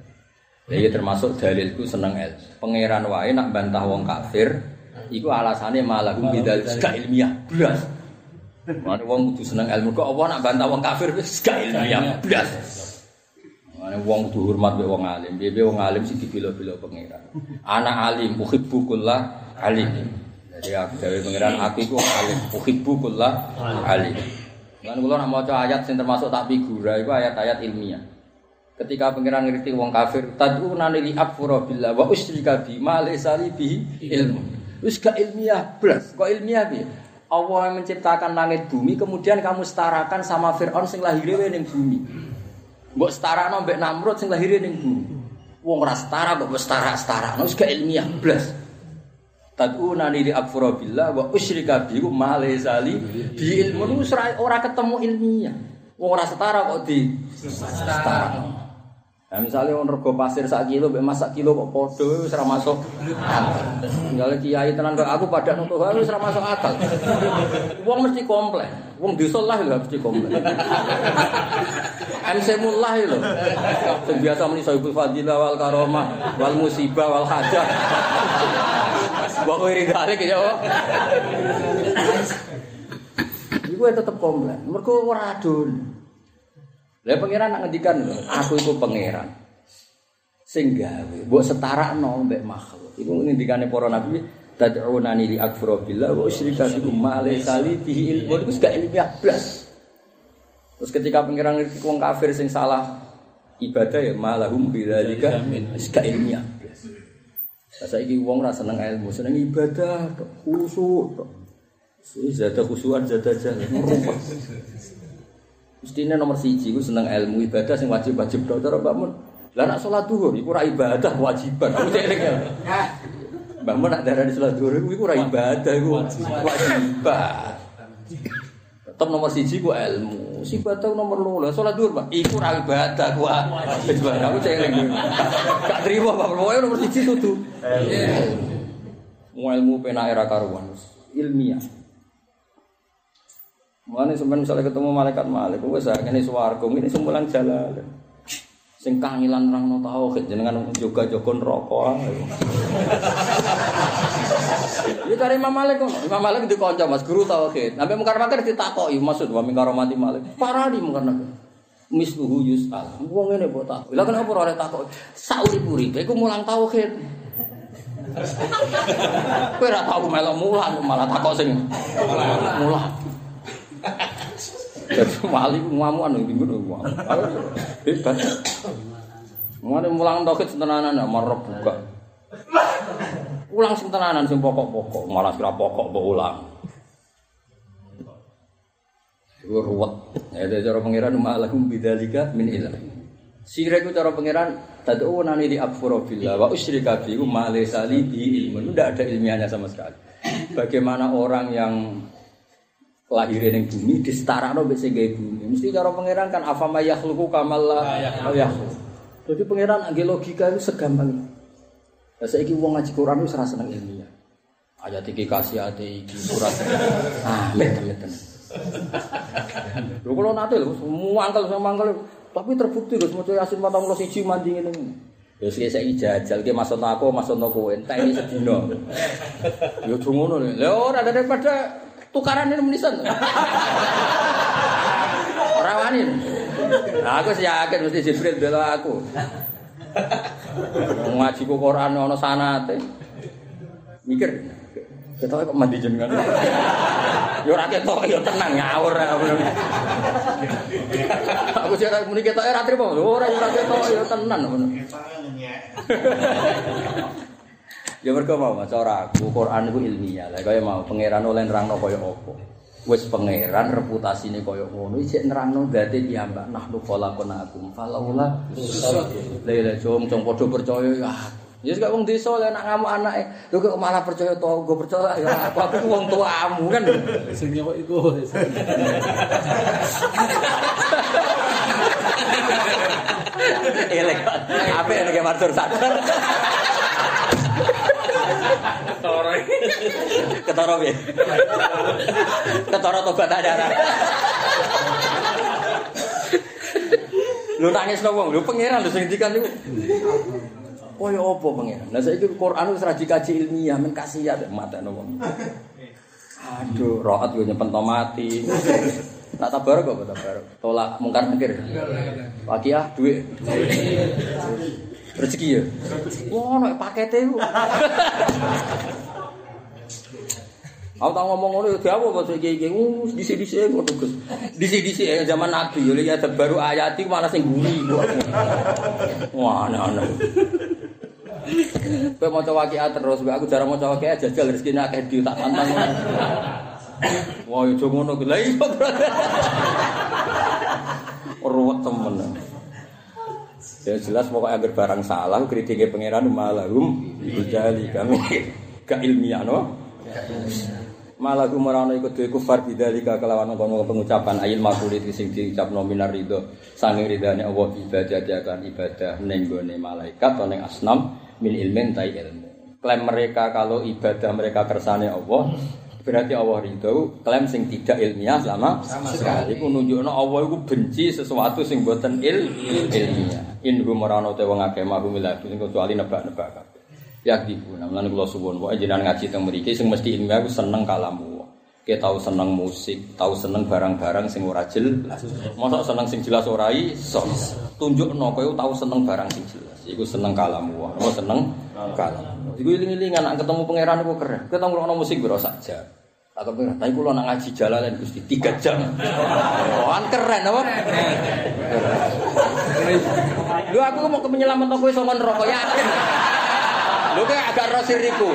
Jadi termasuk dalilku seneng el. Pangeran wae nak bantah wong kafir, iku alasannya malahum bidzalika ilmiah. Blas. Mana wong kudu seneng ilmu kok apa nak bantah wong kafir wis gak ilmiah blas. Mana wong kudu hormat mek wong alim. Piye wong alim sing dipilo-pilo pangeran. Anak alim uhibbu kullah alim. Jadi aku dewe pangeran aku iku alim uhibbu kullah alim. Lan kula nak maca ayat sing termasuk tak figura iku ayat-ayat ilmiah. Ketika pangeran ngerti wong kafir, tad'una li akfura billah wa usyrika bi ma laysa li bihi ilmu. Wis gak ilmiah blas. Kok ilmiah piye? Allah yang menciptakan langit bumi kemudian kamu setarakan sama Fir'aun sing lahirnya ning bumi. Mbok setarakno mbek Namrud sing lahirnya ning bumi. Wong ora setara mbok setara-setara, wis gak ilmiah blas. Tad'una li akfura billah wa usyrika bi ma laysa li bi ilmu ora ketemu ilmiah. Wong ora setara kok di setara. Nah, misalnya orang rego pasir sak kilo, mbek masak kilo kok podo, wis ora masuk. Misalnya kiai tenan kok aku pada nutuh wis ora masuk akal. Wong mesti komplain. Wong desa lah lho mesti komplain. MC mullah lho. Sing biasa muni sahibul fadilah wal karomah wal musibah wal hajah. Wa khairi dalik ya. Iku tetep komplain. Mergo ora adol. Lah pangeran nak ngendikan aku iku pangeran. Sing gawe mbok setarakno mbek makhluk. Iku ngendikane para nabi tad'unani li akfura billah wa usyrika bikum ma laysa li bihi ilmu iku gak ilmiah blas. Terus ketika pangeran ngerti wong kafir sing salah ibadah ya malahum bidzalika gak ilmiah blas. Lah saiki wong ora seneng ilmu, seneng ibadah, khusyuk. Zada khusyuan zada jalan. Mestinya nomor siji gue seneng ilmu ibadah sing wajib wajib dong cara bangun. Lah nak sholat duhur, iku ora ibadah kewajiban. Aku cek ya. Mbak Mun nak darah di sholat duhur, iku ora ibadah, iku kewajiban. Tetap nomor siji gue ilmu. Si ibadah nomor loro, sholat duhur pak. Iku ora ibadah, kewajiban. Aku cek ya. Gak terima pak. Pokoknya nomor siji. Mau ilmu pena era karuan, ilmiah. Mulane sampeyan misalnya ketemu malaikat malik, wis ngene swarga, ngene sumpulan jalan. Sing kangilan rangno tauhid jenengan juga jogo neraka. Ya dari Imam Malik. Imam Malik dikonco Mas guru tauhid. Sampai mungkar mungkar ditakoki maksud wa min karomati Malik. Parah di mungkar mungkar. Misluhu yus'al. Wong ngene mbok tak. Lah kenapa ora takok? Sauri-uripe iku mulang tauhid. Kowe ora tau melok mulang malah takok sing mulang. Jadi wali ku ngamuan ning ngono wong. Hebat. Mulane mulang tauhid tenanan marep buka. Ulang sing tenanan sing pokok-pokok, malah kira pokok mbok ulang. Iku ruwet. Ya ada cara pangeran malahum bidzalika min ilm. Sira iku cara pangeran tad'u nani di akfuru billah wa usyrika bihi ma laysa li bi ilmun. Tidak ada ilmiahnya sama sekali. Bagaimana orang yang lahir ning bumi disetarano mbek sing gawe bumi. Mesti cara pangeran kan afama yakhluqu kamal la yakhluq. Jadi pangeran angge logika itu segampang. Lah saiki wong ngaji Quran wis ora seneng ilmiah. Ayat iki kasih ate iki surat. Ah, met-met. Lho kula nate lho semua angkel sama angkel tapi terbukti Gus maca Yasin 41 mandi ngene. Ya sik saiki jajal ki maksud aku maksud kowe entek sedina. Ya do ngono lho. Ora daripada tukaran ini menisan. Wani. Nah, aku yakin mesti Jibril bela aku. Ngaji ku Quran ana sanate. Mikir. Ketok kok mandi jenengan. Ya ora ketok ya tenang ngawur aku. Sih ora muni ketok ora trimo. Ora ora ketok ya tenan ngono. Ya mergo mau maca ora aku Quran iku ilmiah. Lah kaya mau pangeran oleh nerangno kaya apa. Wis pangeran reputasine kaya ngono isih nerangno dadi piyambak nahnu khalaqnakum falaula Lha jom jom padha percaya ya. Ya gak wong desa lek nak ngamuk anake. Lho kok malah percaya to, gue percaya ya aku aku wong tuamu kan. Sing nyokok iku. Elek. Apa yang kayak Mansur sadar? Ketoro. Ketara piye? Ketara tobat ajaran. Lu nangis no wong, lu pangeran lu sing ngendikan niku. Kaya apa pangeran? Lah saiki Quran wis ra dikaji ilmiah men kasiat mateno wong. Aduh, rohat yo nyimpen mati. Tak tabar kok tabar. Tolak mungkar mikir. Wakiah duit. Rezeki ya. Wah, nek pakete ku. Aku tak ngomong ngono ya diawo kok iki iki dhisik-dhisik ngono Gus. Dhisik-dhisik ya zaman Nabi ya ya baru ayat malah sing guri. Wah, aneh-aneh. Kowe maca waqiah terus, aku jarang maca waqiah jajal rezekine akeh di tak tantang. Wah, yo ngono. Lah iya. Ruwet temen. Ya jelas pokoknya agar barang salah kritiknya pangeran malahum bijali kami *laughs* gak ilmiah no. Malah kumarano ikut duwe kufar bidzalika kelawan ngono pengucapan ayil makulit sing diucapno minar ridho sanging ridane Allah ibadah akan ibadah ning gone malaikat atau ning asnam min ilmin tai ilmu. Klaim mereka kalau ibadah mereka kersane Allah berarti Allah ridho klaim sing tidak ilmiah sama, sekali. ku nunjukno Allah iku benci sesuatu sing boten il ilmiah. In humorano te wong akeh mahum la kecuali nebak-nebak kabeh. Ya dipun lan kula suwun pokoke jenengan ngaji teng mriki sing mesti ilmiah ku seneng kalamu Kita tahu seneng musik, tahu seneng barang-barang sing ora jelas. Masa seneng sing jelas ora iso. Tunjukno kowe tahu seneng barang sing jelas. Iku seneng kalamu. Apa seneng kalam. Iku iling-ilingan nak ketemu pangeran iku keren. Kita ngrungokno musik biro saja. Atau pengen, tapi kalau nak ngaji jalalan Gusti tiga jam, oh, keren apa? Lu aku mau ke penyelamat aku sama rokok yakin. Lu kayak agak rosiriku.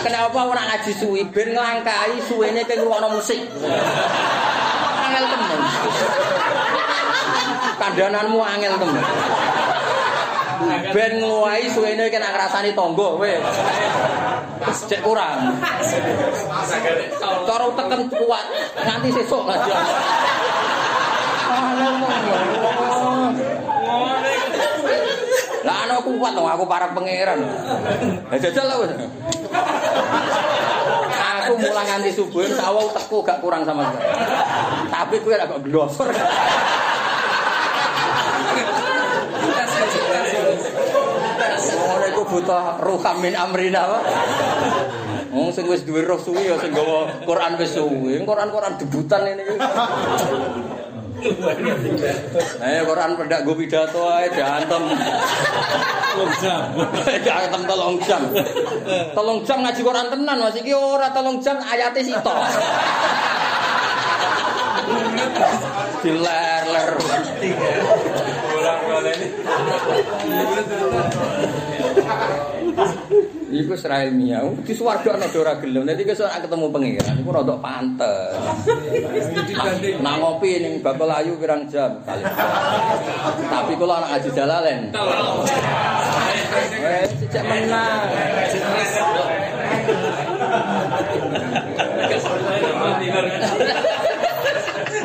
Kenapa nak ngaji suwi ben ngelangkai suwene ke ngrungokno musik. Angel temen. Kandananmu angel temen. Ben ngluwahi suwene kena ngrasani tangga kowe. Cek kurang. Cara tekan kuat nganti sesuk ngaji. Lah ana kuat dong aku para pangeran. Jajal lah. Aku mulang nganti subuh sawo teko gak kurang sama sekali. Tapi kowe ora kok glover. Ora iku buta ruham min amrina apa? Wong sing wis duwe roh suwi ya sing gawa Quran wis suwi. Quran-Quran debutan ini. Ayo Quran pendak go pidato ae diantem. Wong jam. Diantem telung jam. Telung jam ngaji Quran tenan Mas iki ora telung jam ayate sitok. Diler-ler. Iku serai ilmiah, di swarga ana ora gelem. Nanti nek ketemu pangeran iku rada pantes. Nah ngopi ning Bakul Ayu pirang jam kali. Tapi kula anak Haji Jalalen. Wes sejak menang.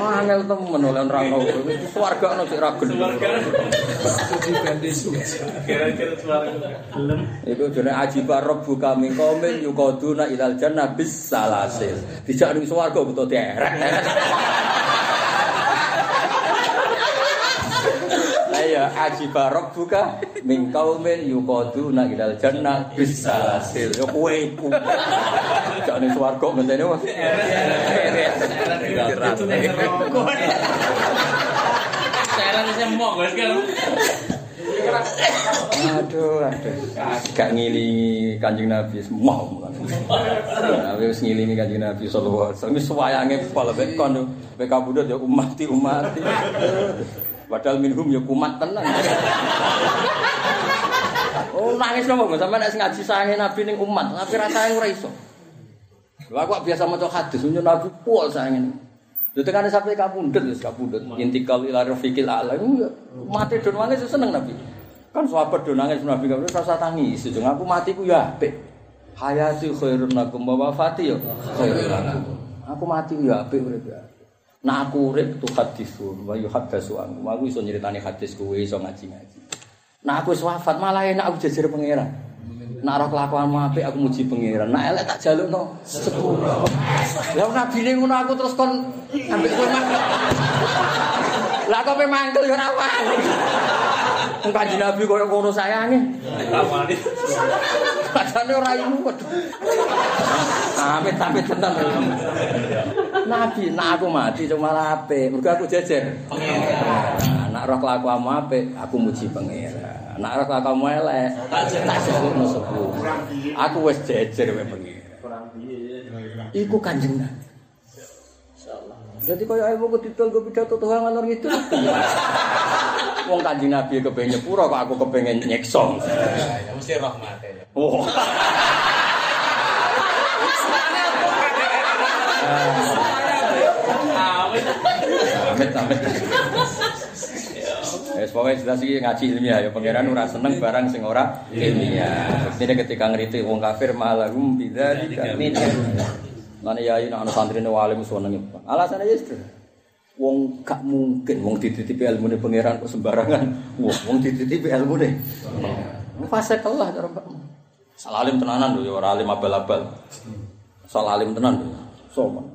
Oh, angel temen oleh nerangno. Di swarga ana sik ra gelem. Kira-kira suara Iku jane ajiba rabbuka min qaumin yuqaduna ilal jannah bis salasil. Dijak ning swarga butuh derek. Ayo ajiba rabbuka min qaumin yuqaduna ilal jannah bis salasil. Yo iku. Dijak ning swarga ngenteni wis. Cairan semok kan. Aduh, aduh. Gak ngilingi Kanjeng Nabi semua. Nabi wis ngilingi Kanjeng Nabi sallallahu alaihi wasallam. Wis wayange pol kon mek kabudut ya umati umati. Padahal minhum ya kumat tenan. *laughs* Oh nangis nopo Mas sampe nek ngaji sayange Nabi ning umat, tapi rasane ora iso. Lah kok biasa maca hadis nyun Nabi pol sayange. Lha tekane sampe kapundhut wis kapundhut. Intikal ila rafiqil a'la. Mati don nangis seneng Nabi. Kan sahabat do nangis Nabi kabeh rasa tangis. Jeng aku mati ku ya apik. Hayati khairun lakum wa wafati ya khairun lakum. Aku mati ku ya apik urip ya. Nah aku urip tu hadisu wa yuhaddasu anku. Aku iso nyeritani hadis kowe iso ngaji-ngaji. Nah aku wis wafat malah enak aku jejer pangeran. Nak ora kelakuanmu apik aku muji pangeran. Nak elek tak jalukno sepuro. Lah nabi ngono aku terus kon ambek kowe mangkel. Lah kok pe mangkel ya ora wani. Wong kanjeng Nabi koyo ngono sayange. Padahal ora iku waduh. Amit amit tenan. Nabi, nak aku mati cuma apik, mergo aku jejer. Nak roh kelakuanmu apik, aku muji pangeran. Nak roh kelakuanmu elek, tak sebutno sepuluh. Aku wis jejer wae pangeran. Iku kanjeng Nabi. Jadi kaya ae wong didol go pidato Tuhan ngalor gitu. Wong kanjeng Nabi kepengen nyepuro kok aku kepengen nyekso. Ya mesti rahmat ya. Oh. Amit amit. Wes pokoke jelas iki ngaji ilmiah ya pangeran ora seneng barang sing ora ilmiah. Maksudnya ketika ngerti wong kafir malahum bidzalika min Lan ya ana ana santrine walim seneng. Alasane ya itu. Wong gak mungkin wong dititipi ilmune pangeran kok sembarangan. Wong wong dititipi ilmune. Fase kelah cara Pak. Salalim tenanan lho ya ora alim abal-abal. Salalim tenan lho. Soman.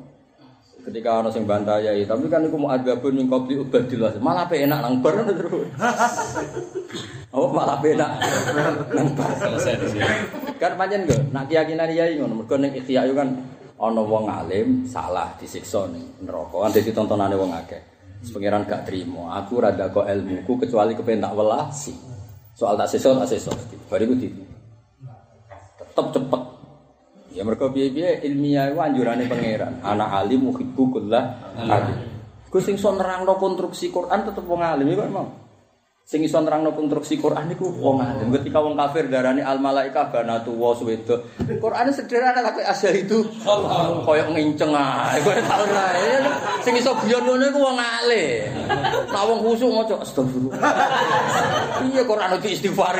Ketika ana sing bantah yai, tapi kan iku muadzabun min qabli ubadillah. Malah pe enak nang bar terus. *laughs* Oh, malah enak. Nang bar. Selesai di sini. Kan pancen go, nak keyakinan yai ngono. Mergo ning ikhya yo kan ana wong alim salah disiksa ning neraka. Kan dadi tontonane wong akeh. Pangeran gak trimo. Aku rada kok ilmuku kecuali kepen tak welasi. Soal tak sesot tak sesot. Bariku di tetep cepet. Ya mereka piye-piye ilmiah itu anjurane pangeran. Anak alim muhibbu kullah alim. Gus sing iso nerangno konstruksi Quran tetep wong alim iku emang. Sing iso nerangno konstruksi Quran iku wong alim. Ketika wong kafir darani al malaika banatu wa suwedo. Quran sederhana lak asal itu koyo nginceng ae. Kowe tau ora. Sing iso guyon ngono iku wong alim. Nek wong khusuk maca astagfirullah. Iya Quran itu istighfar.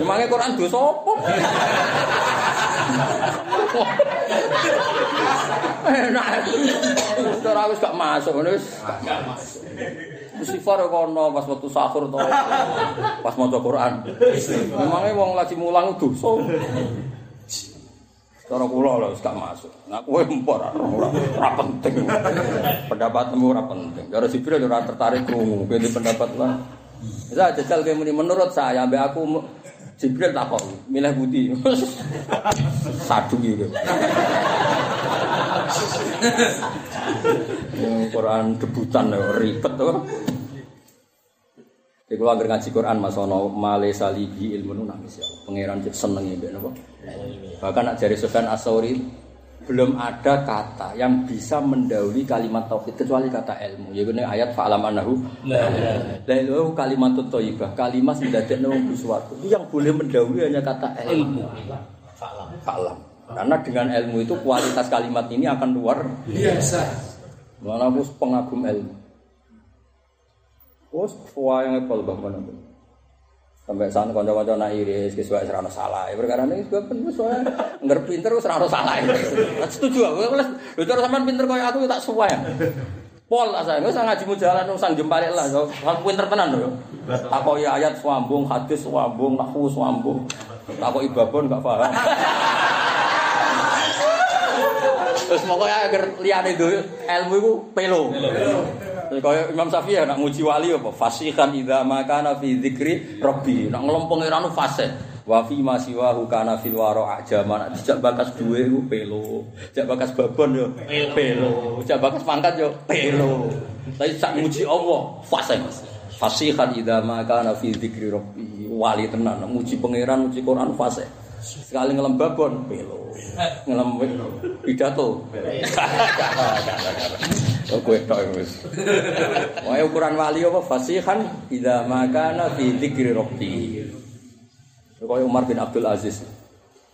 Memangnya Quran dosa apa? Enak. Ora wis gak masuk ngono wis. Istighfar kok ono pas waktu sahur to. Pas maca Quran. Memangnya wong lagi mulang dosa. Cara kula lho gak masuk. Nah kowe empor ora penting. Pendapatmu ora penting. Cara Jibril ora tertarik krungu, di pendapat lah. Bisa jajal kayak menurut saya, ambek aku Jibril takok, milih putih. *laughs* Sadu gitu. Quran debutan ribet. Jadi kalau anggar ngaji Quran mas ono male salibi ilmu nu nangis ya. Pangeran cek seneng ya napa. Bahkan nak jari Sufyan Asauri belum ada kata yang bisa mendahului kalimat tauhid kecuali kata ilmu. Ya ini ayat fa'alam anahu la ilaha kalimat thayyibah, kalimat sing dadekno sesuatu. Itu yang boleh mendahului hanya kata ilmu. Fa'alam. Karena dengan ilmu itu kualitas kalimat ini akan luar Biasa. Mana aku pengagum ilmu. Wes tua yang epol bang mana. Sampai sana kanca-kanca nak iris kesuai serana salah. Perkara ini juga pun soalnya nggak pinter serana salah. *laughs* Setuju aku. Lu cara sampean pinter kayak aku tak suwe. Pol lah saya, nggak usah ngaji mujalan, usah jempalik lah. Aku pinter tenan loh. Aku ya ayat swambung, hadis swambung, nahu swambung. Aku ibabon nggak paham. *laughs* Terus pokoknya agar liane itu ilmu itu pelo. Kaya Imam Syafi'i nak nguji wali apa? Fasihan idza makana fi dzikri rabbi. Nak ngelom pangeran itu fasih. Wa fi ma siwahu kana fil wara ajama. Nak dijak bakas duwe iku pelo. Jak bakas babon yo pelo. Jak bakas pangkat yo pelo. Tapi sak nguji Allah fasih. Fasihan idza makana fi dzikri rabbi. Wali tenan nak nguji pangeran nguji Quran fasih. Sekali ngelem babon pelo. Ngelem pidato. Oh kowe tok wis. Wae ukuran wali apa fasihan idza makana fi dzikri rabbi. Kaya Umar bin Abdul Aziz.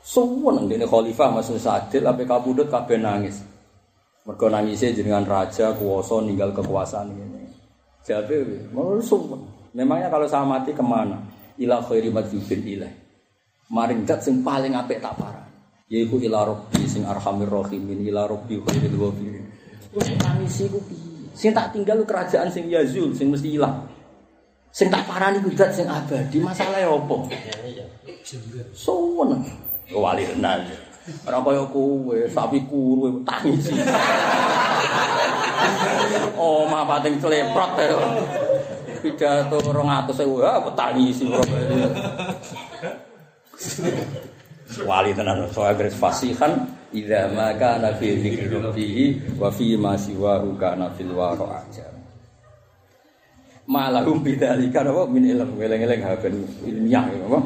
Suwen dene khalifah masuk sadil ape kabudut kabeh nangis. Mergo nangisnya jenengan raja kuwasa ninggal kekuasaan ini. Jadi, mau suwen. Memangnya kalau saya mati kemana? Ila khairi madzubin ilah. Maring dat sing paling apik tak parah. Yaiku ila rabbi sing arhamir rahimin ila rabbi khairil ghafirin. Wis nangis iku piye? Sing tak tinggal kerajaan sing yazul sing mesti ilang. Sing tak parani ku zat sing abadi. Masalahe opo? Sowen. Wali tenan. Ora kaya kowe, sapi kuru tangis. Oh, mah pating cleprot ya. Pidato 200.000 ah tangis Wali tenan soal garis fasihan idza ma kana fi dzikri rabbih wa fi ma siwahu kana fil wara aja. Malahum bidzalika apa min ilm weleng-eleng haben ilmiah ya apa.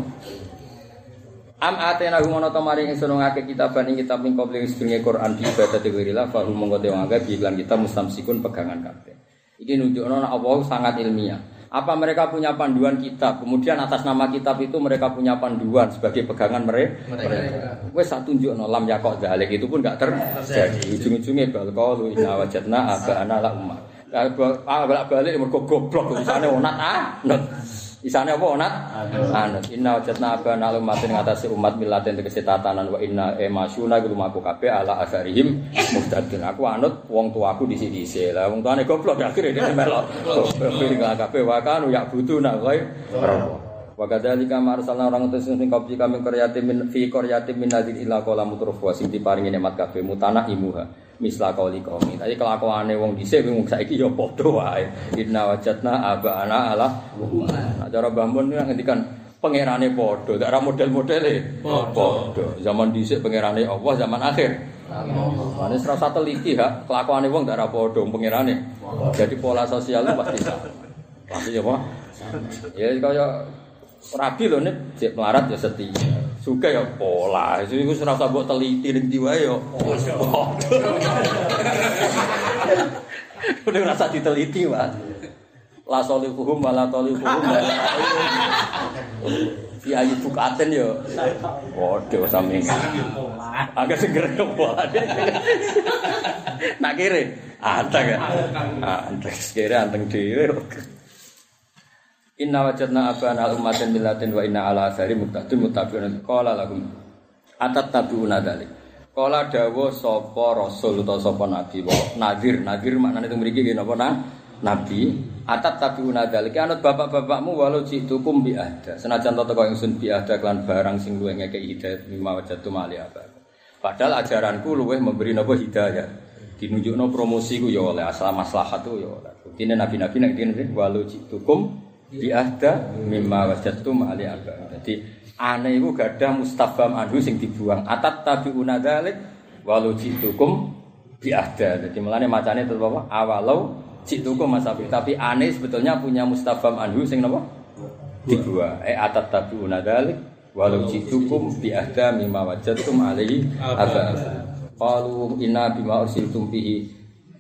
Am atena hum ana ta maring ingsun ngake kitaban ing kitab ing kopling sedurunge Quran di ibadah dewirillah fa hum mongko te ngake iklan kita mustamsikun pegangan kabeh. Iki nunjukno nek Allah sangat ilmiah. Apa mereka punya panduan kitab? Kemudian atas nama kitab itu mereka punya panduan sebagai pegangan mereka. mereka. Wes satu tunjuk no lam yakok dalik itu pun gak terjadi. Ujung-ujungnya bal qalu inna wajadna abana la ummah. Ah balik balik mergo goblok isane onat ah. Isane apa onat? Anut. Inna wajadna abana la ummatin ngatasi umat milatin tegese tatanan wa inna e masyuna iku lumaku kabeh ala asarihim muhtadin. Aku anut wong tuaku disi-disi. Lah wong tuane goblok akhire dene melok. Piring kabeh wa kanu ya butuh nak kowe. Wa kadzalika ma arsalna orang utus sing qabli kami qaryati min fi qaryati min nadin ila qala mutruf wa sing diparingi nikmat kabeh mutana imuha. Misla kauli kaumi. Tadi kelakuane wong dhisik wong saiki ya padha wae. Inna wajadna abana ala Nah, cara Mbah yang ngendikan pangerane padha, tak ora model-modele padha. Zaman dhisik pangerane Allah, zaman akhir. Mane ora usah teliti ha, kelakuane wong tak ora padha pangerane. Jadi pola sosial pasti *laughs* sama. Pasti apa? Ya kaya rabi lho nek melarat ya setia. Suka ya pola. Itu iku ora usah mbok teliti ndi wae ya. Udah rasa diteliti, Mas. La solihuhum wala tolihuhum. Fi ayi bukaten yo. Waduh sami. Agak seger pola. Nak kiri, anteng ya. Anteng kiri anteng dhewe. Inna wajadna abana al-ummatin millatin wa inna ala asari muktadun mutabiun Qala lahum Atat tabiuna dalik Qala dawa sopo rasul atau sopo nabi? Wa nadir, nadir maknanya itu memiliki gini apa nah? Nabi. Atat tabiuna dalik Anut bapak-bapakmu walau jitukum bi'ahda Senajan toto kau ingsun bi'ahda Klan barang sing luwe ngeke hidayat Mima wajadtu mali apa Padahal ajaranku luwe memberi nopo hidayat. Dinunjukno promosiku ya oleh asal maslahat tu ya oleh. Ini nabi-nabi nak walau jitukum bi'ahda mimma wajadtum ali aba. Jadi Ane iku gadah mustafham anhu sing dibuang. Atat tabiuna dzalik walau jitukum biada. Jadi mulane macane tetep apa? Awalau jitukum masabi. Tapi ane sebetulnya punya mustafham anhu sing napa? Dibuang. Eh atat tabiuna dzalik walau jitukum biada mimma wajadtum alaihi aba. Qalu inna bima ursiltum bihi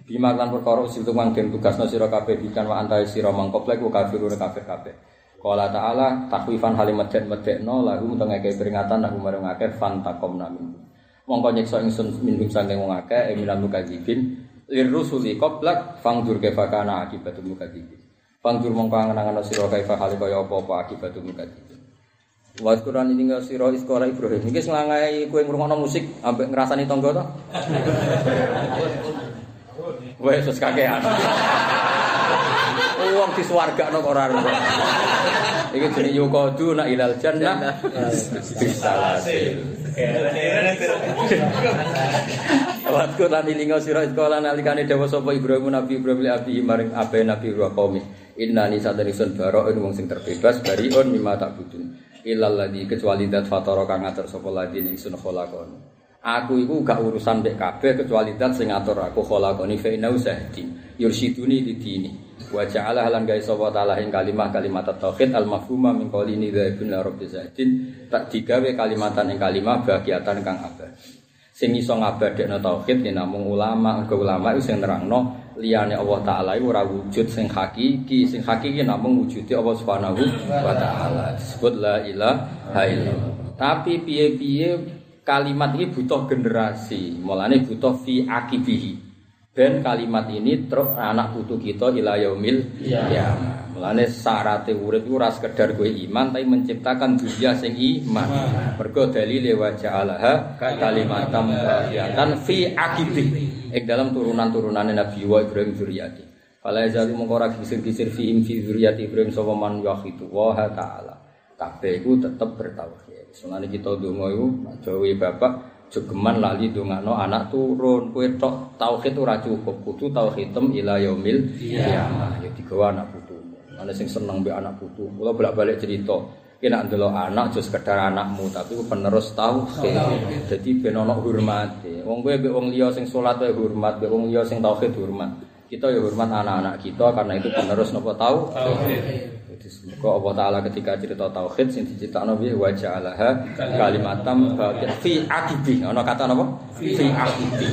Bima kan perkara usil tukang den tugasno sira kabeh bikan wa antai sira mangkoplek wa kafirun kafir kabeh. Qala ta'ala takwifan halimat den medekno lagu tengeke peringatan lagu marang akeh fan takom. Mongko nyiksa ingsun minum saking wong akeh ing minal mukadzibin lir rusuli qoblak fangdur kaifa kana akibatul mukadzibin. Fangdur mongko angen-angen sira kaifa hale kaya apa-apa akibatul mukadzibin. Wa Quran ini nggak siro sekolah Ibrahim. Ini selangai kue ngurungono musik, ambek ngerasani tonggo toh. Wes wis kakean. Wong di swarga kok ora ora. Iki jenenge yuqadu na ilal jannah bisalasil. Waktu lan ilinga sira sekolah nalikane dawa sapa Ibrahim Nabi Ibrahim li abi maring abe Nabi wa qaumi. Inna ni sadarisun bara'un wong sing terbebas bariun mimma tak budun. Ilal ladzi kecuali dat fatara kang ngatur sapa ladzi ing sun kholakon. Aku iku gak urusan mbek kabeh kecuali dat sing ngatur aku kholakoni fa inna usahdi yursiduni di dini. Wa ja'ala halan gawe sapa taala ing kalimah kalimat tauhid al mafhumah min qaulini dzabun rabbi zaidin tak digawe kalimatan ing kalimah bagiatan kang abadi. Sing iso ngabadekno tauhid ya namung ulama, mergo ulama iku sing nerangno liyane Allah taala iku ora wujud sing hakiki, sing hakiki namung wujude Allah Subhanahu wa taala. Disebut la ilaha illallah. Tapi piye-piye kalimat ini butuh generasi, mulane butuh fi akibihi. Ben kalimat ini truk anak putu kita ila yaumil kiamah. Mulane syaratte urip iku ora sekedar kowe iman tapi menciptakan dunia sing iman. Mergo dalile wa ja'alaha kalimatam baqiyatan fi akibi. Ing dalam turunan-turunane Nabi wa Ibrahim zuriyati. Fala yazalu mengko ora gisir-gisir fi fi zuriyati Ibrahim sapa man yahidu wa ta'ala. Kabeh iku tetep bertauhid. Mulane kita ndonga iku jawi bapak jogeman lali dongano anak turun. Kowe tok tauhid ora cukup kudu tauhidem ila yaumil kiamah ya digawa anak putu ana sing seneng mbek anak putu kula bolak-balik cerita kena ndelok anak aja sekedar anakmu tapi ku penerus tauhid. Dadi ben ana hormate. Wong kowe mbek wong liya sing salat wae hormat mbek wong liya sing tauhid hormat. Kita ya hormat anak-anak kita karena itu penerus napa tauhid Semoga Allah Ta'ala ketika cerita Tauhid Yang diciptakan Nabi Wa ja'alaha kalimatam Fi akibi Ada kata apa? Fi akibi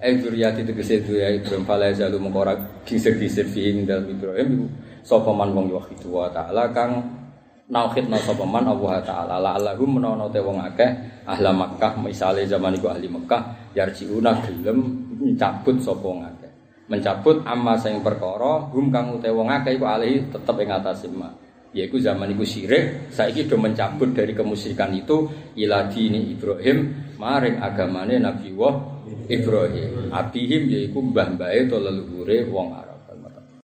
Eh duriyati itu kesih ya Ibrahim Falai jalu mengkora Gisir-gisir fi dalam Ibrahim Sopaman wong wahidu wa ta'ala Kang Nauhid na sopaman Allah Ta'ala. La'allahum menono te wong akeh Ahla Makkah Misalnya zaman iku ahli Makkah Yarji'una gelem Mencabut sopong akeh mencabut amma sing perkara hum kang ute wong akeh iku alih tetep ing atas ma yaiku zaman iku syirik saiki do mencabut dari kemusyrikan itu ila dini Ibrahim maring agamane Nabi Wah Ibrahim. Abihim yaiku mbah-mbahe to leluhure wong Arab